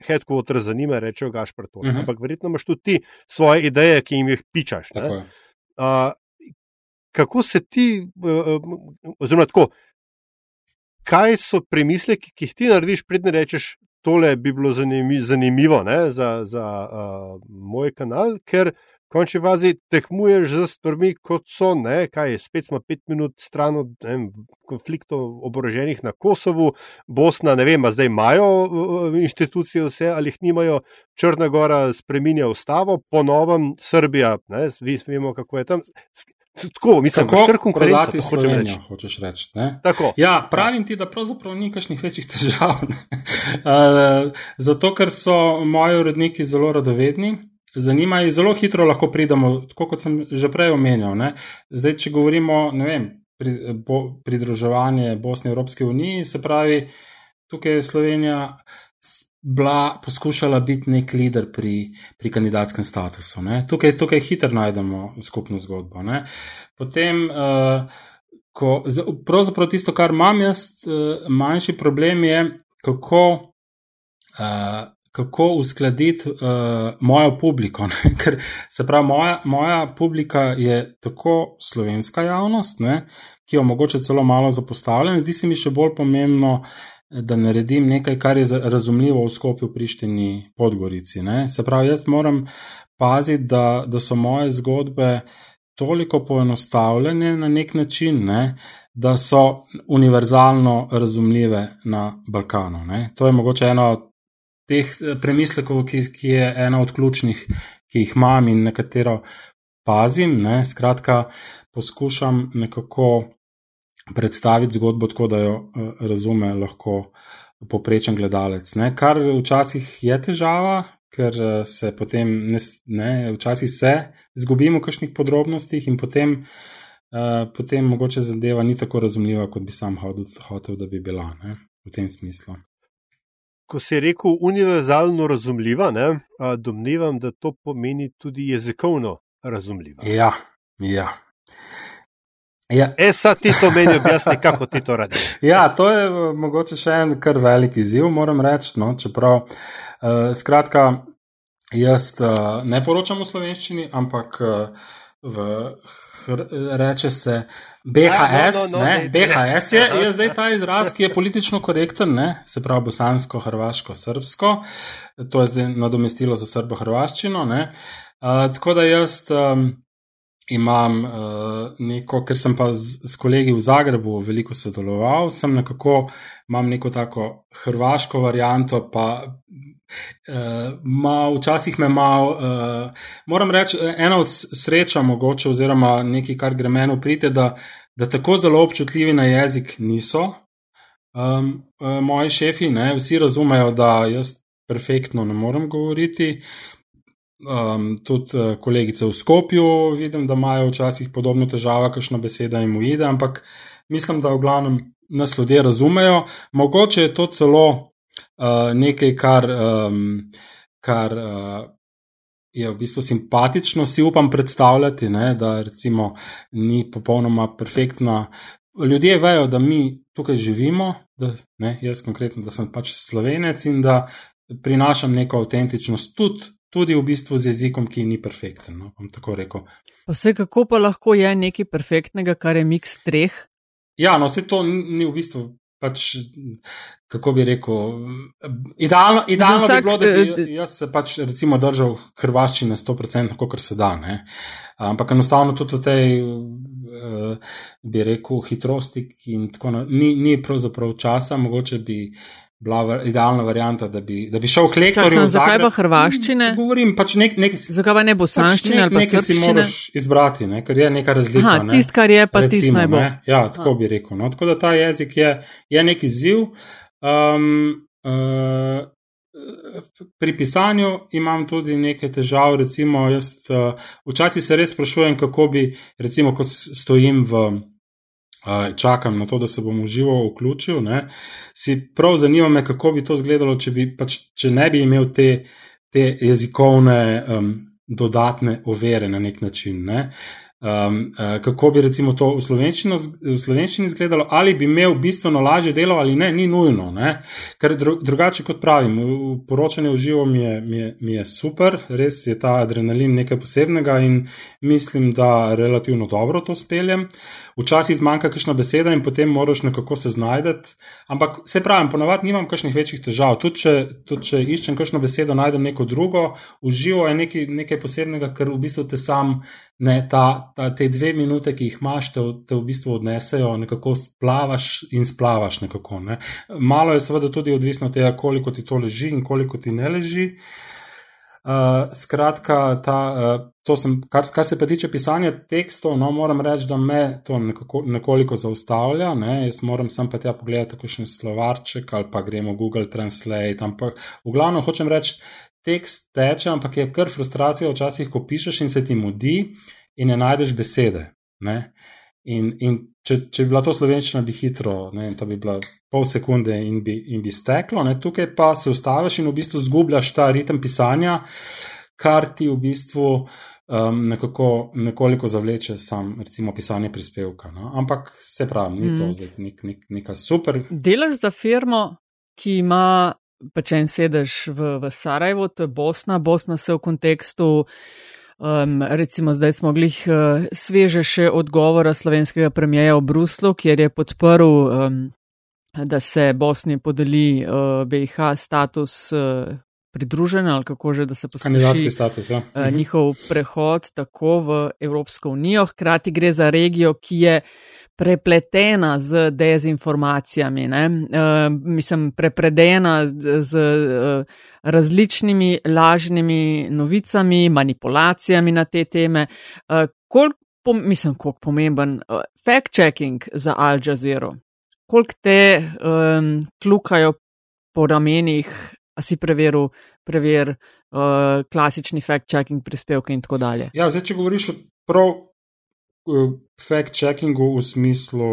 headquarter zanima, rečejo Gašpr to, uh mhm. -huh. ampak verjetno imaš tudi ti svoje ideje, ki jim jih pičaš. Uh, kako se ti, uh, oziroma tako, kaj so premisleki, ki jih ti narediš, predne rečeš, tole bi bilo zanimivo ne, za, za uh, moj kanal, ker končni fazi tehmuješ z stvarmi, kot so, ne, kaj, spet smo pet minut stran od ne, konfliktov oboroženih na Kosovu, Bosna, ne vem, zdaj imajo inštitucije vse ali jih nimajo, Črna Gora spreminja ustavo, ponovem Srbija, ne, vi vemo, kako je tam. Tako, mislim, kako kar konkurenci Slovenijo, reči. hočeš reči. Ja, pravim ti, da pravzaprav ni kakšnih večjih težav. uh, zato, ker so moji uredniki zelo radovedni, zanima in zelo hitro lahko pridemo, tako kot sem že prej omenjal. Ne? Zdaj, če govorimo o pri, bo, pridruževanju Bosne in Evropske unije, se pravi, tukaj je Slovenija bila poskušala biti nek lider pri, pri kandidatskem statusu. Tukaj, tukaj hitro najdemo skupno zgodbo. Ne? Potem. Uh, Ko, pravzaprav tisto, kar imam jaz, eh, manjši problem je, kako uh, kako uskladiti uh, mojo publiko. Ne? Ker se pravi, moja, moja publika je tako slovenska javnost, ne? ki jo mogoče celo malo zapostavljam. Zdi se mi še bolj pomembno, da naredim nekaj, kar je razumljivo v skopju Prištini Podgorici. Ne? Se pravi, jaz moram paziti, da, da so moje zgodbe. Toliko poenostavljene na nek način, ne, da so univerzalno razumljive na Balkanu. Ne. To je mogoče ena od teh eh, premislekov, ki, ki je ena od ključnih, ki jih imam in na katero pazim. Ne? Skratka, poskušam nekako predstaviti zgodbo tako, da jo uh, razume lahko poprečen gledalec. Ne? Kar včasih je težava. Ker eh, se potem, ne, ne, včasih se izgubimo v kakšnih podrobnostih, in potem, uh, potem mogoče zadeva ni tako razumljiva, kot bi sam hotel, da bi bila ne, v tem smislu ko si rekel univerzalno razumljiva, ne, domnevam, da to pomeni tudi jezikovno razumljiva. Ja, ja. Ja. Esa ti to meni objasni, kako ti to radi. Ja, to je mogoče še en kar velik izziv, moram reči. No, čeprav, uh, skratka, jaz uh, ne poročam v slovenščini, ampak uh, v reče se BHS. No, no, no, ne, BHS je, je zdaj ta izraz, ki je politično korekten, ne, se pravi bosansko, hrvaško, srbsko. To je zdaj nadomestilo za srbo-hrvaščino. Uh, tako da jaz. Um, Imam uh, neko, ker sem pa z, z kolegi v Zagrebu veliko sodeloval, sem nekako, imam neko tako hrvaško varianto, pa Uh, ma, včasih me malo, uh, moram reči, ena od sreča, mogoče, oziroma nekaj, kar gre meni priti, da, da tako zelo občutljivi na jezik niso um, uh, moji šefi. Ne? Vsi razumejo, da jaz perfektno ne morem govoriti. Um, tudi uh, kolegice v Skopju vidim, da imajo včasih podobno težavo, kakšna beseda jim ujde, ampak mislim, da v glavnem nas ljudje razumejo. Mogoče je to celo uh, nekaj, kar, um, kar uh, je v bistvu simpatično, si upam predstavljati, ne, da recimo ni popolnoma perfektna. Ljudje vejo, da mi tukaj živimo, da, ne, jaz konkretno, da sem pač slovenec in da prinašam neko avtentičnost tudi, tudi v bistvu z jezikom, ki ni perfekten. No, tako rekel. Pa se kako pa lahko je nekaj perfektnega, kar je miks treh? Ja, no, se to ni v bistvu pač, kako bi rekel, idealno, idealno vsak, bi bilo, da bi eh, jaz se pač recimo držal hrvaščine 100%, kot se da. Ne? Ampak enostavno tudi v tej, eh, bi rekel, hitrosti in tako naprej, ni, ni pravzaprav časa, mogoče bi. Bila idealna varianta, da bi, da bi šel k lektorju. Zakaj pa hrvaščine? Govorim pač nek, nek, zakaj pa ne bosanščine pač ali pa nekaj si moraš izbrati, ne, ker je neka razlika. Aha, tist, kar je, pa tist najbolj. Ja, tako Aha. bi rekel. No. Tako da ta jezik je, je nek izziv. Um, uh, Pri pisanju imam tudi nekaj težav, recimo, jaz uh, včasih se res sprašujem, kako bi, recimo, ko stojim v čakam na to, da se bom uživo vključil. Ne. Si prav zanima me, kako bi to izgledalo, če, pač, če ne bi imel te, te jezikovne um, dodatne overe na nek način. Ne. Um, uh, kako bi recimo to v slovenščini izgledalo, ali bi imel bistveno lažje delo ali ne, ni nujno. Ne? Ker dru, drugače kot pravim, poročanje v živo mi je, mi, je, mi je super, res je ta adrenalin nekaj posebnega in mislim, da relativno dobro to speljem. Včasih zmanjka kakšna beseda in potem moraš nekako se znajti, ampak se pravim, ponavadi nimam kakšnih večjih težav. Tudi če, tud če iščem kakšno besedo, najdem neko drugo, v živo je nekaj, nekaj posebnega, ker v bistvu te sam ne, ta, ta, te dve minute, ki jih imaš, te, te v bistvu odnesejo, nekako splavaš in splavaš. Nekako, ne. Malo je seveda tudi odvisno od tega, koliko ti to leži in koliko ti ne leži. Uh, skratka, ta, uh, sem, kar, kar se pa tiče pisanja tekstov, no, moram reči, da me to nekako, nekoliko zaustavlja. Ne. Jaz moram sem pa tja pogledati, kako še en slovarček ali pa gremo Google Translate. Ampak v glavnem hočem reči, tekst teče, ampak je kar frustracija včasih, ko pišeš in se ti mudi in ne najdeš besede. Ne? In, in če, če bi bila to slovenščina, bi hitro, ne, to bi bila pol sekunde in bi, in bi steklo, ne? tukaj pa se ustaviš in v bistvu zgubljaš ta ritem pisanja, kar ti v bistvu um, nekako, nekoliko zavleče sam, recimo, pisanje prispevka. No? Ampak se pravi, ni to mm. zdaj nek, nek, neka super. Delaš za firmo, ki ima pa če en sedeš v, v Sarajevo, to je Bosna. Bosna se v kontekstu, um, recimo zdaj smo glih uh, sveže še odgovora slovenskega premijeja v Bruslu, kjer je podprl, um, da se Bosni podeli uh, BIH status. Uh, Pridružene ali kako že, da se poskuša status, ja. uh, njihov prehod tako v Evropsko unijo. Hkrati gre za regijo, ki je prepletena z dezinformacijami, uh, mislim, prepredena z, z uh, različnimi lažnimi novicami, manipulacijami na te teme. Uh, kolik, pom, mislim, koliko pomemben uh, fact-checking za Al Jazeera, koliko te um, klukajo po ramenih, a si preveril, prever. Uh, klasični fact-checking prispevki in tako dalje. Ja, zdaj, če govoriš prav fact-checkingu v smislu,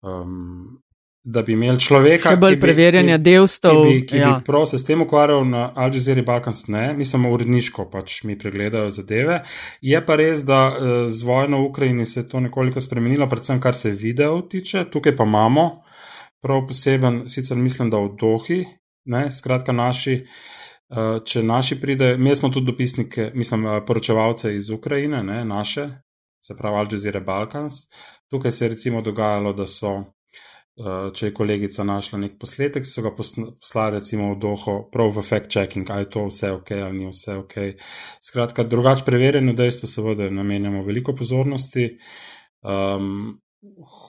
um, da bi imeli človeka. Še bolj preverjanja delstev. Ki bi, ki ja. bi prav se s tem ukvarjal na Al Jazeera Balkans, ne, mislim, uredniško pač mi pregledajo zadeve. Je pa res, da uh, z vojno v Ukrajini se je to nekoliko spremenilo, predvsem kar se video tiče. Tukaj pa imamo prav poseben, sicer mislim, da v Dohi, ne, skratka naši. Uh, če naši pride, mi smo tudi dopisniki, mislim, uh, poročevalce iz Ukrajine, ne, naše, se pravi Al Jazeera Balkans. Tukaj se je recimo dogajalo, da so, eh, če je kolegica našla nek posletek, so ga poslali recimo v doho, prav v fact-checking, ali je to vse ok ali ni vse ok. Skratka, drugače preverjeno dejstvo seveda namenjamo veliko pozornosti. Um,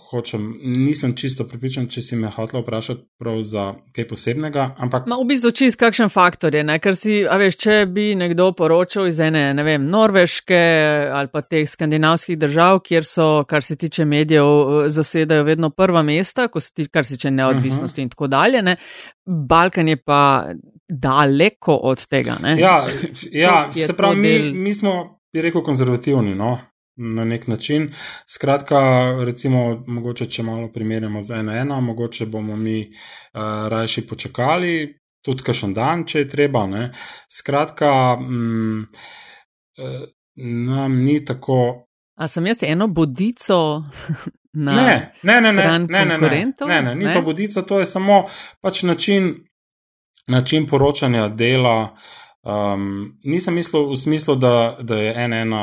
hočem, nisem čisto pripričan, če si me hotel vprašati prav za kaj posebnega. Ampak... Ma, v bistvu čist kakšen faktor je, ne? ker si, a veš, če bi nekdo poročal iz ene, ne vem, norveške ali pa teh skandinavskih držav, kjer so, kar se tiče medijev, zasedajo vedno prva mesta, ti, kar se tiče neodvisnosti uh -huh. in tako dalje, ne? Balkan je pa daleko od tega. Ne? Ja, ja se pravi, del... mi, mi smo, bi rekel, konzervativni. No? Na nek način. Skratka, recimo, mogoče, če malo primerjamo z ena, mogoče bomo mi uh, rajši počakali, tudi kašen dan, če je treba. Ne. Skratka, mm, uh, nam ni tako. A sem jaz eno bodico? Ne, ne, ne, ne, ne, ne, ne, ne, ne, ni ne? to bodica, to je samo pač način, način poročanja dela. Um, nisem mislil v smislu, da, da je ena ena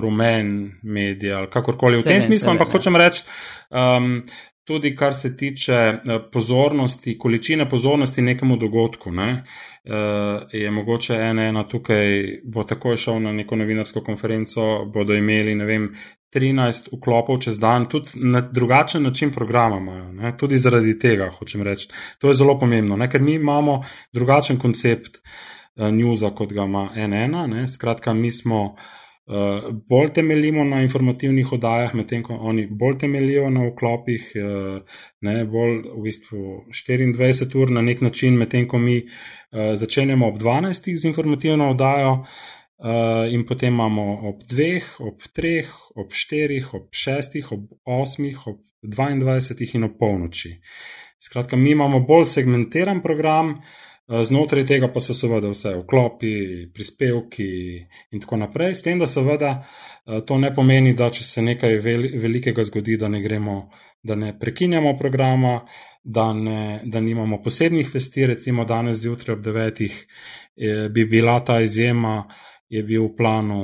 rumen medij ali kakorkoli v tem smislu, ampak hočem reči, um, tudi kar se tiče eh, pozornosti, količine pozornosti nekemu dogodku, ne, uh, je mogoče ena ena tukaj, bo takoj šel na neko novinarsko konferenco, bodo imeli, ne vem, 13 vklopov čez dan, tudi na drugačen način programa imajo. Ne? Tudi zaradi tega, hočem reči. To je zelo pomembno, ne? ker mi imamo drugačen koncept uh, newsa, kot ga ima NN. Skratka, mi smo uh, bolj temeljimo na informativnih oddajah, medtem ko oni bolj temeljijo na vklopih, uh, ne? bolj v bistvu 24 ur na nek način, medtem ko mi uh, začenjamo ob 12 z informativno oddajo. Uh, in potem imamo ob dveh, ob treh, ob štirih, ob šestih, ob osmih, ob dvaindvajsetih in ob polnoči. Skratka, mi imamo bolj segmentiran program, uh, znotraj tega pa so seveda vse vklopi, prispevki in tako naprej. S tem, da seveda uh, to ne pomeni, da če se nekaj velikega zgodi, da ne gremo, da ne prekinjamo programa, da, ne, da nimamo posebnih vesti, recimo danes zjutraj ob devetih eh, bi bila ta izjema je bil v planu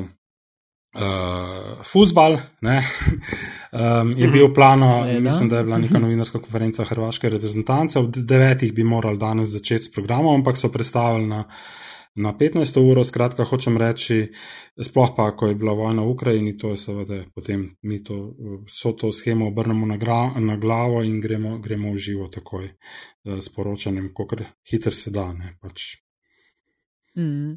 uh, futbal, um, je bil v planu, mislim, da je bila neka novinarska konferenca Hrvaške reprezentance, ob devetih bi morali danes začeti s programom, ampak so predstavili na. Na 15. uro, skratka, hočem reči, sploh pa, ko je bila vojna v Ukrajini, to je seveda potem mi to, vso to schemo obrnemo na, gra, na glavo in gremo, gremo v živo takoj uh, s poročanjem, kako hitro se da. Pač. Mm.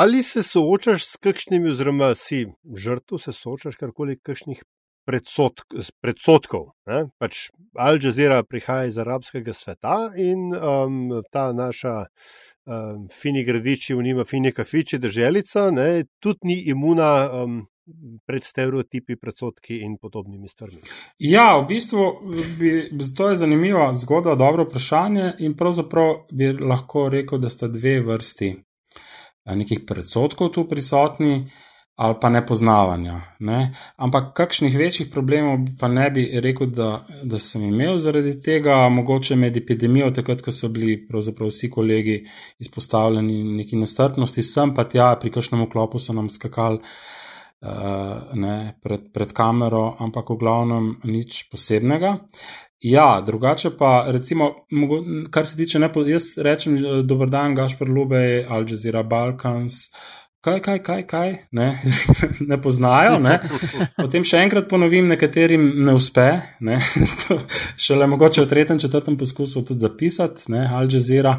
Ali se soočaš s kakšnimi, oziroma si žrtev, se soočaš karkoli kakšnih predsotk, predsotkov? Ne? Pač Al Jazeera prihaja iz arabskega sveta in um, ta naša um, fini gradiči, v njima fini kafiči, državica, tudi ni imuna. Um, Pred stereotipi, predsotki in podobnimi stvarmi. Ja, v bistvu bi, to je zanimiva zgodba, dobro vprašanje. In pravzaprav bi lahko rekel, da sta dve vrsti nekih predsotkov tu prisotni ali pa nepoznavanja. Ne? Ampak kakšnih večjih problemov pa ne bi rekel, da, da sem imel zaradi tega, mogoče med epidemijo, takrat, ko so bili pravzaprav vsi kolegi izpostavljeni neki nestrpnosti, sem pa tja pri kakšnem oklopu so nam skakali. Uh, ne, pred, pred kamero, ampak v glavnem nič posebnega. Ja, drugače pa, recimo, kar se tiče, ne, jaz rečem, dober dan, Gašpor Lubej, Al Jazeera Balkans. Kaj, kaj, kaj, kaj, ne, ne poznajo. Ne. Potem še enkrat ponovim, nekaterim ne uspe, ne. šele mogoče v tretjem, četrtem poskusu tudi zapisati, ne, Al Jazeera.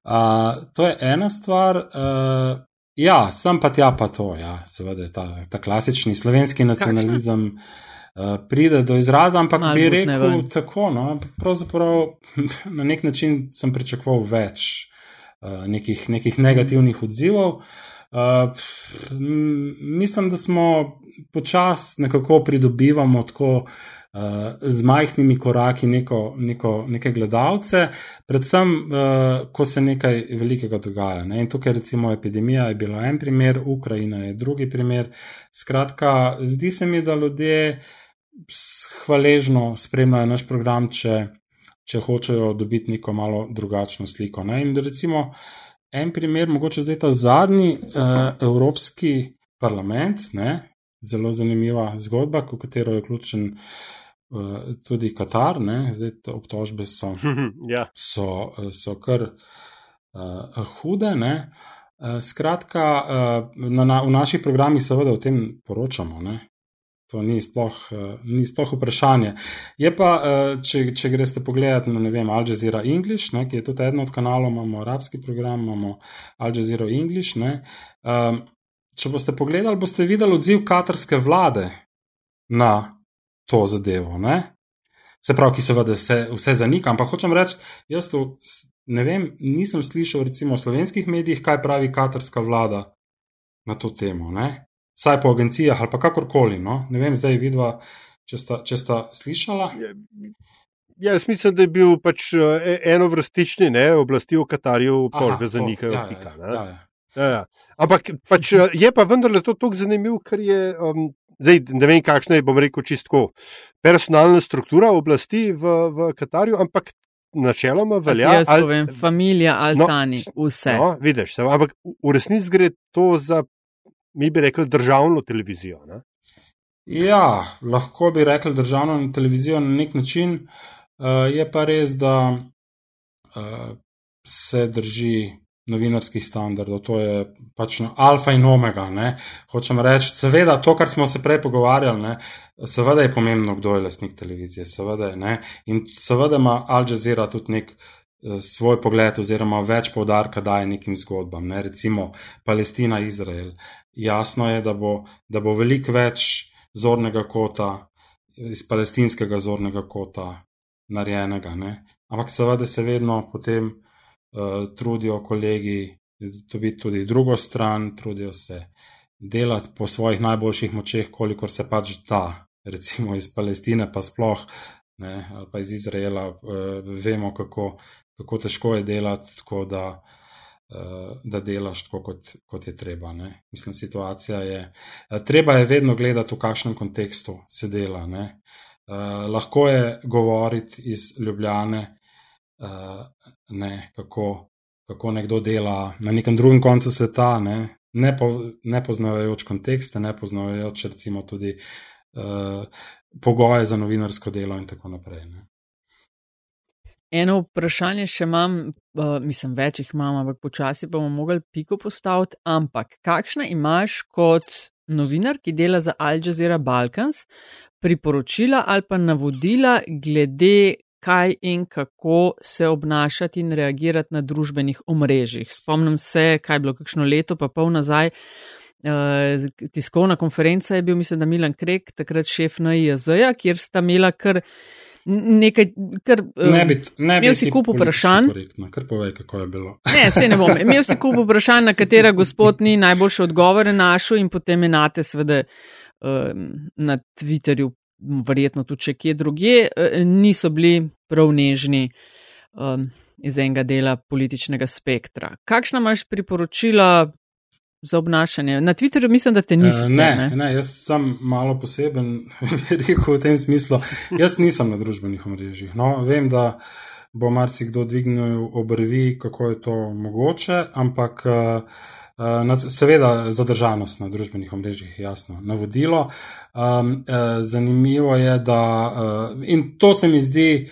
Uh, to je ena stvar. Uh, ja, sem pa tja, pa to, ja, seveda, ta, ta klasični slovenski nacionalizem. Kakšna? Eh, pride do izraza, ampak Mal bi rekel tako. No, pravzaprav na nek način sem pričakoval več uh, nekih, nekih negativnih odzivov. Uh, mislim, da smo počasi nekako pridobivamo tako z majhnimi koraki neko, neko, neke gledalce, predvsem, uh, ko se nekaj velikega dogaja. Ne? In tukaj, recimo, epidemija je bila en primer, Ukrajina je drugi primer. Skratka, zdi se mi, da ljudje hvaležno spremljajo naš program, če, če hočejo dobiti neko malo drugačno sliko. Ne? In recimo en primer, mogoče zdaj ta zadnji uh, Evropski parlament, ne? zelo zanimiva zgodba, v katero je vključen. Uh, tudi Katar, ne? zdaj te obtožbe so, ja. so, so kar uh, hude. Uh, skratka, uh, na, na, v naših programih seveda o tem poročamo. Ne? To ni sploh, uh, ni sploh vprašanje. Je pa, uh, če, če greste pogledat na vem, Al Jazeera English, ne, ki je tudi eden od kanalov, imamo arabski program, imamo Al Jazeera English. Um, če boste pogledali, boste videli odziv katarske vlade na to zadevo. Ne. Se pravi, ki seveda vse, vse zanika, ampak hočem reči, jaz to ne vem, nisem slišal recimo v slovenskih medijih, kaj pravi katarska vlada na to temo. Ne vsaj po agencijah ali pa kakorkoli. No? Ne vem, zdaj vidva, če sta, če sta slišala. Ja, ja, jaz mislim, da je bil pač e, eno vrstični, ne, oblasti v Katarju, polge za njih. Ja, ja, ja, ja, ja. Ampak pač, je pa vendarle to tako zanimivo, ker je. Um, Zdaj, ne vem, kakšna je, bom rekel, čisto personalna struktura oblasti v, v Katarju, ampak načeloma velja. Jaz povem, al, familija Altani, no, vse. No, vidiš, ampak v resnici gre to za mi bi rekli državno televizijo. Ne? Ja, lahko bi rekli državno televizijo na nek način. Uh, je pa res, da uh, se drži novinarskih standardov, to je pač alfa in omega. Ne. Hočem reči, seveda, to, kar smo se prej pogovarjali, ne, seveda je pomembno, kdo je lasnik televizije, seveda je. Ne. In seveda ima Al Jazeera tudi nek eh, svoj pogled, oziroma več povdarka daje nekim zgodbam, ne. recimo Palestina, Izrael. Jasno je, da bo, da bo veliko več zornega kota, iz palestinskega zornega kota narejenega. Ne. Ampak seveda se vedno potem trudijo kolegi dobiti tudi drugo stran, trudijo se delati po svojih najboljših močeh, kolikor se pač da, recimo iz Palestine, pa sploh, ne, ali pa iz Izraela, uh, vemo, kako, kako težko je delati, tako da, uh, da delaš tako, kot, kot je treba. Ne. Mislim, situacija je. Treba je vedno gledati, v kakšnem kontekstu se dela. Ne. Uh, lahko je govoriti iz Ljubljane, uh, ne, kako, kako nekdo dela na nekem drugem koncu sveta, ne, ne, po, ne poznavajoč kontekste, ne poznavajoč recimo tudi uh, pogoje za novinarsko delo in tako naprej. Ne. Eno vprašanje še imam, uh, mislim, več jih imam, ampak počasi bomo mogli piko postaviti. Ampak, kakšna imaš kot novinar, ki dela za Al Jazeera Balkans, priporočila ali pa navodila glede kaj in kako se obnašati in reagirati na družbenih omrežjih. Spomnim se, kaj je bilo kakšno leto, pa pol nazaj. Uh, tiskovna konferenca je bil, mislim, da Milan Krek, takrat šef NIJZ-ja, kjer sta imela kar nekaj, kar. Uh, ne bi, ne bi. Imel si kup vprašanj. Kar povej, kako je bilo. ne, se ne bom. Imel si kup vprašanj, na katera gospod ni najboljše odgovore našel in potem enate, seveda, uh, na Twitterju verjetno tudi če kje druge, eh, niso bili prav nežni um, iz enega dela političnega spektra. Kakšna imaš priporočila za obnašanje? Na Twitterju mislim, da te nisi. Uh, ne, ne? ne, jaz sem malo poseben, rekel v tem smislu. Jaz nisem na družbenih omrežjih. No, vem, da bo marsikdo dvignil obrvi, kako je to mogoče, ampak. Uh, seveda, zadržanost na družbenih omrežjih, jasno, navodilo. Um, zanimivo je, da, uh, in to se mi zdi,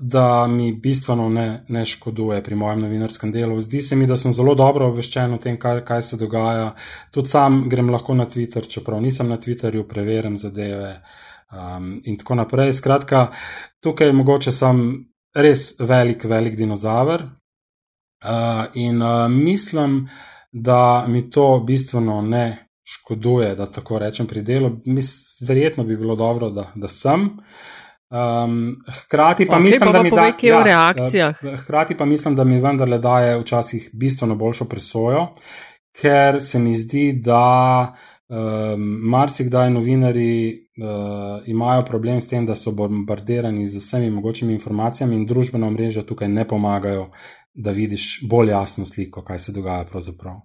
da mi bistveno ne, ne škoduje pri mojem novinarskem delu. Zdi se mi, da sem zelo dobro obveščen o tem, kaj, kaj se dogaja. Tudi sam grem lahko na Twitter, čeprav nisem na Twitterju, preverjam zadeve um, in tako naprej. Skratka, tukaj mogoče sem res velik, velik dinozaver, in uh, mislim, da mi to bistveno ne škoduje, da tako rečem pri delu. Mis, verjetno bi bilo dobro, da, da sem. Um, hkrati pa okay, mislim, pa da mi da reakcijah. Uh, hkrati pa mislim, da mi vendarle daje včasih bistveno boljšo presojo, ker se mi zdi, da um, marsikdaj novinari uh, imajo problem s tem, da so bombardirani z vsemi mogočimi informacijami in družbena mreža tukaj ne pomagajo da vidiš bolj jasno sliko, kaj se dogaja pravzaprav.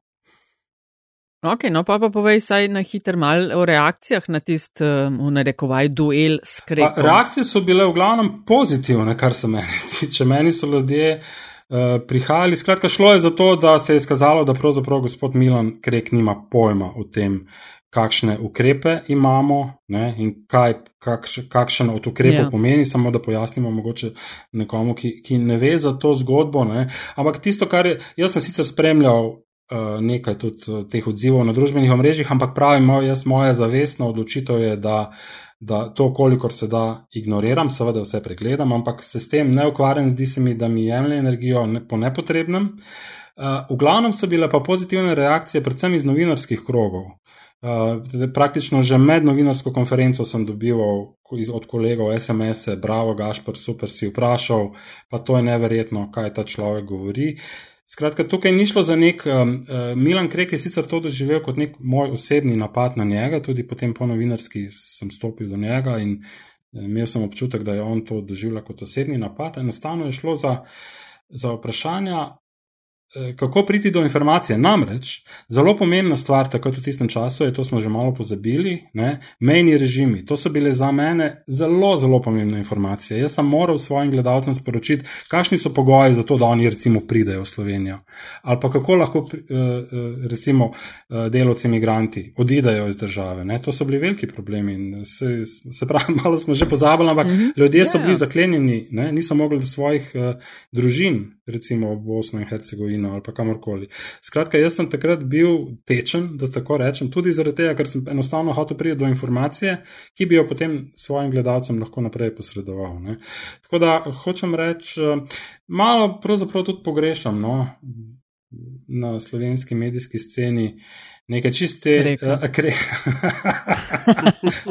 Ok, no pa pa povej saj na hiter mal o reakcijah na tist, um, v narekovaj, duel s krekom. Reakcije so bile v glavnem pozitivne, kar se meni tiče. Meni so ljudje uh, prihajali, skratka šlo je za to, da se je skazalo, da pravzaprav gospod Milan Krek nima pojma o tem, kakšne ukrepe imamo ne, in kaj, kakš, kakšen od ukrepov ja. pomeni, samo da pojasnimo mogoče nekomu, ki, ki ne ve za to zgodbo. Ne. Ampak tisto, kar je, jaz sem sicer spremljal uh, nekaj tudi uh, teh odzivov na družbenih omrežjih, ampak pravim, jaz moja zavestna odločitev je, da, da to, kolikor se da, ignoriram, seveda vse pregledam, ampak se s tem ne ukvarjam, zdi se mi, da mi jemlje energijo ne, po nepotrebnem. Uh, v glavnem so bile pa pozitivne reakcije, predvsem iz novinarskih krogov. Uh, praktično že med novinarsko konferenco sem dobival od kolegov SMS-e, bravo, Gašpor, super si vprašal, pa to je neverjetno, kaj ta človek govori. Skratka, tukaj ni šlo za nek. Um, uh, Milan Krek je sicer to doživel kot nek moj osebni napad na njega, tudi potem po novinarski sem stopil do njega in uh, imel sem občutek, da je on to doživljal kot osebni napad. Enostavno je šlo za, za vprašanja, Eh, kako priti do informacije? Namreč, zelo pomembna stvar, tako v tistem času, je to smo že malo pozabili, ne, mejni režimi. To so bile za mene zelo, zelo pomembne informacije. Jaz sem moral svojim gledalcem sporočiti, kakšni so pogoji za to, da oni recimo pridejo v Slovenijo. Ali pa kako lahko eh, eh, recimo delovci imigranti odidejo iz države. Ne. To so bili veliki problemi. Se, se pravi, malo smo že pozabili, ampak mm -hmm. ljudje yeah. so ja. bili zaklenjeni, ne, niso mogli do svojih uh, družin, recimo v Bosno in Hercegovino Berlinu ali pa kamorkoli. Skratka, jaz sem takrat bil tečen, da tako rečem, tudi zaradi tega, ker sem enostavno hotel priti do informacije, ki bi jo potem svojim gledalcem lahko naprej posredoval. Ne. Tako da hočem reči, malo pravzaprav tudi pogrešam no, na slovenski medijski sceni nekaj čiste, uh, kre.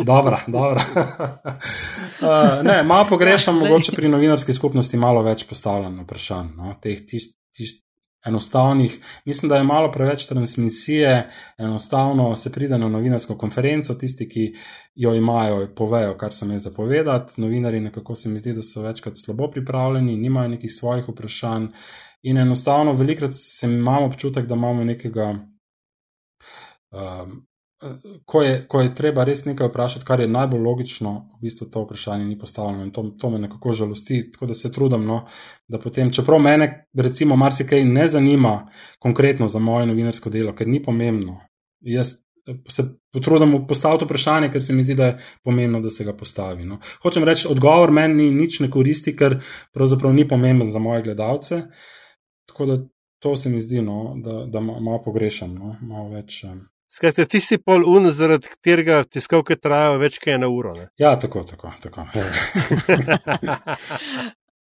dobro, dobro. uh, ne, malo pogrešam, mogoče pri novinarski skupnosti malo več postavljeno vprašanj. No, teh tist, tist, enostavnih, mislim, da je malo preveč transmisije, enostavno se pride na novinarsko konferenco, tisti, ki jo imajo, povejo, kar sem jaz zapovedati. Novinari nekako se mi zdi, da so večkrat slabo pripravljeni, nimajo nekih svojih vprašanj. In enostavno, velikrat imamo občutek, da imamo nekega Um, ko, je, ko je treba res nekaj vprašati, kar je najbolj logično, v bistvu to vprašanje ni postavljeno in to, to me nekako žalosti. Tako da se trudim, no, da potem, čeprav mene, recimo, marsikaj ne zanima konkretno za moje novinarsko delo, ker ni pomembno. Jaz se potrudim postaviti vprašanje, ker se mi zdi, da je pomembno, da se ga postavi. No. Hočem reči, odgovor meni nič ne koristi, ker pravzaprav ni pomemben za moje gledalce. Tako da to se mi zdi, no, da, da malo pogrešam, no, malo več. Um, Skratka, ti si pol un, zaradi katerega tiskovke trajajo več kot eno uro. Ne? Ja, tako, tako. tako.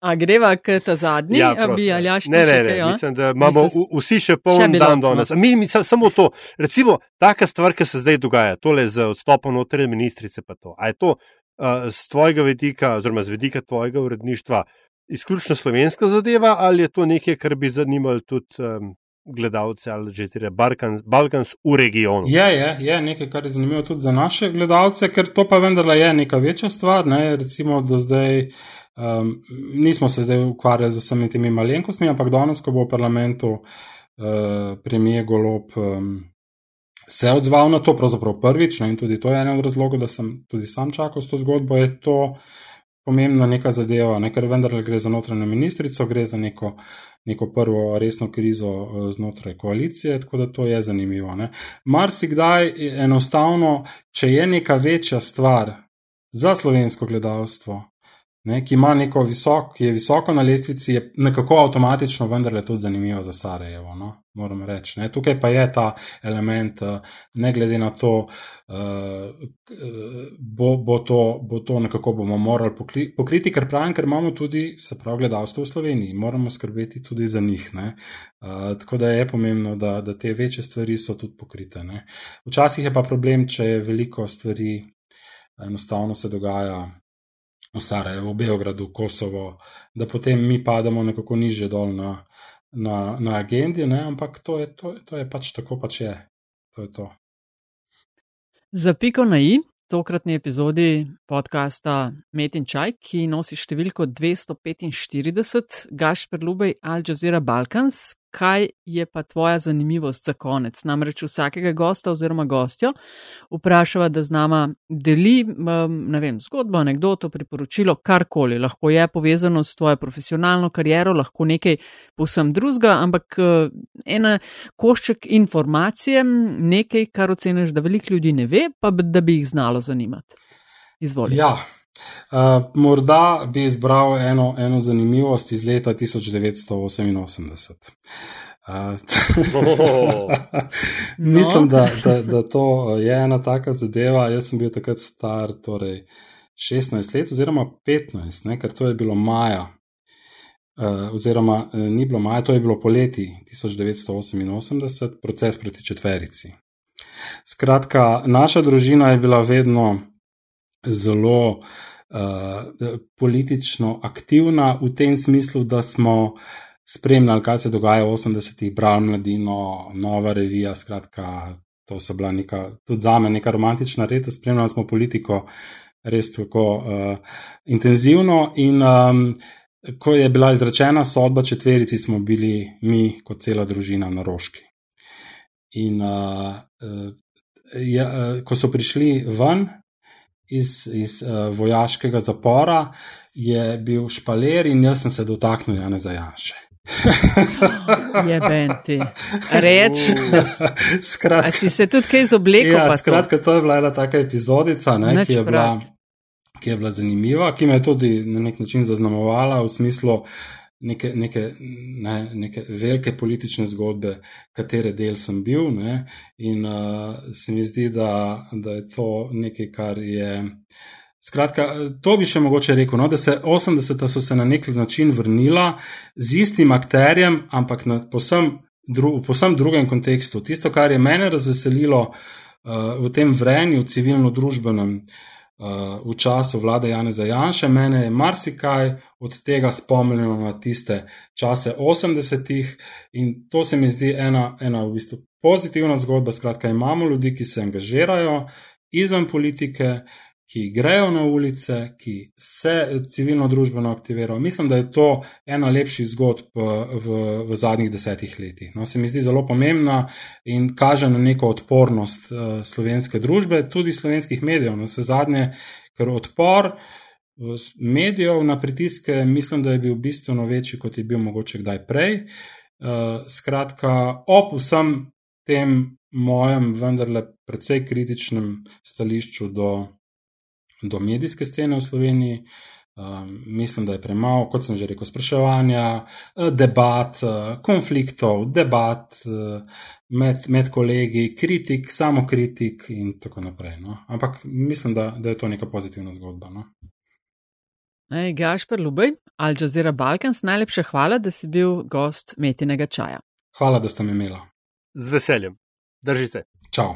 A greva k ta zadnji, ja, bi ali jaš ne? Ne, ne, ja? mislim, da imamo se... vsi še poln še dan danes. Mi, mi samo to, recimo, taka stvar, ki se zdaj dogaja, tole z odstopom notranje ministrice, pa to. A je to uh, z tvojega vidika, oziroma z vidika tvojega uredništva, izključno slovenska zadeva, ali je to nekaj, kar bi zanimalo tudi um, gledalce ali že tire Balkans v regionu. Je, je, je nekaj, kar je zanimivo tudi za naše gledalce, ker to pa vendarle je neka večja stvar. Ne? Recimo do zdaj um, nismo se zdaj ukvarjali z vsemi temi malenkostmi, ampak danes, ko bo v parlamentu uh, premije Golob. Um, Se je odzval na to, pravzaprav prvič, ne, in tudi to je eden od razlogov, da sem tudi sam čakal s to zgodbo. Je to pomembna neka zadeva, ne, ker vendar gre za notranjo ministrico, gre za neko neko prvo resno krizo eh, znotraj koalicije, tako da to je zanimivo. Mar si kdaj enostavno, če je neka večja stvar za slovensko gledalstvo, ne, ki ima neko visoko, ki je visoko na lestvici, je nekako avtomatično vendarle tudi zanimivo za Sarajevo. No? Moram reči. Ne. Tukaj pa je ta element, eh, ne glede na to, eh, bo, bo, to, bo to nekako bomo morali pokriti, ker pravim, ker imamo tudi, se pravi, gledalstvo v Sloveniji, moramo skrbeti tudi za njih. Ne. Eh, tako da je pomembno, da, da te večje stvari so tudi pokrite. Ne. Včasih je pa problem, če je veliko stvari enostavno se dogaja v Sarajevo, v Beogradu, Kosovo, da potem mi pademo nekako niže dol na, na, na agendi, ne? ampak to je, to, to je pač tako, pač je. To je to. Za piko na i, tokratni epizodi podcasta Met in Čaj, ki nosi številko 245, Gašper Lubej Al Jazeera Balkans, kaj je pa tvoja zanimivost za konec. Namreč vsakega gosta oziroma gostjo vprašava, da z nama deli ne vem, zgodbo, anegdoto, priporočilo, karkoli. Lahko je povezano s tvojo profesionalno kariero, lahko nekaj povsem drugega, ampak ena košček informacije, nekaj, kar oceniš, da veliko ljudi ne ve, pa da bi jih znalo zanimati. Izvolite. Ja. Uh, morda bi izbral eno, eno zanimivost iz leta 1988. Uh, oh. Mislim, no. da, da, da to je ena taka zadeva. Jaz sem bil takrat star, torej 16 let, oziroma 15, ne, ker to je bilo maja. Uh, oziroma, ni bilo maja, to je bilo poleti 1988, proces proti četverici. Skratka, naša družina je bila vedno zelo uh, uh, politično aktivna v tem smislu, da smo spremljali, kaj se dogaja v 80-ih, brali mladino, nova revija. Skratka, to so bila neka, tudi za me neka romantična reda, spremljali smo politiko res tako uh, intenzivno. In um, ko je bila izrečena sodba četverici, smo bili mi, kot cela družina, na rožki. In uh, ja, uh, ko so prišli ven, iz, iz uh, vojaškega zapora, je bil špaler in jaz sem se dotaknil Jana Zajanše. je benti. Reč, da si se tudi kaj izoblekel. Ja, skratka, to je bila ena taka epizodica, ne, ki, je bila, ki je bila zanimiva, ki me je tudi na nek način zaznamovala v smislu, neke, neke, ne, neke velike politične zgodbe, katere del sem bil. Ne, in uh, se mi zdi, da, da je to nekaj, kar je. Skratka, to bi še mogoče rekel, no, da se 80-ta so se na nek način vrnila z istim akterjem, ampak na posem, dru, posem drugem kontekstu. Tisto, kar je mene razveselilo uh, v tem vrenju civilno-družbenem, uh, v času vlade Janeza Janša. Mene je marsikaj od tega spomnilo na tiste čase 80-ih in to se mi zdi ena, ena v bistvu pozitivna zgodba. Skratka, imamo ljudi, ki se angažirajo izven politike, ki grejo na ulice, ki se civilno družbeno aktivirajo. Mislim, da je to ena lepših zgodb v, v zadnjih desetih letih. No, se mi zdi zelo pomembna in kaže na neko odpornost uh, slovenske družbe, tudi slovenskih medijev. Na vse zadnje, ker odpor medijev na pritiske, mislim, da je bil bistveno večji, kot je bil mogoče kdaj prej. Uh, skratka, ob vsem tem mojem, vendarle, precej kritičnem stališču do do medijske scene v Sloveniji. Um, mislim, da je premalo, kot sem že rekel, spraševanja, eh, debat, eh, konfliktov, debat eh, med, med kolegi, kritik, samo kritik in tako naprej. No. Ampak mislim, da, da je to neka pozitivna zgodba. No. Ej, Gašpr Lubej, Al Jazeera Balkans, najlepša hvala, da si bil gost metinega čaja. Hvala, da ste me imeli. Z veseljem. Držite. Čau.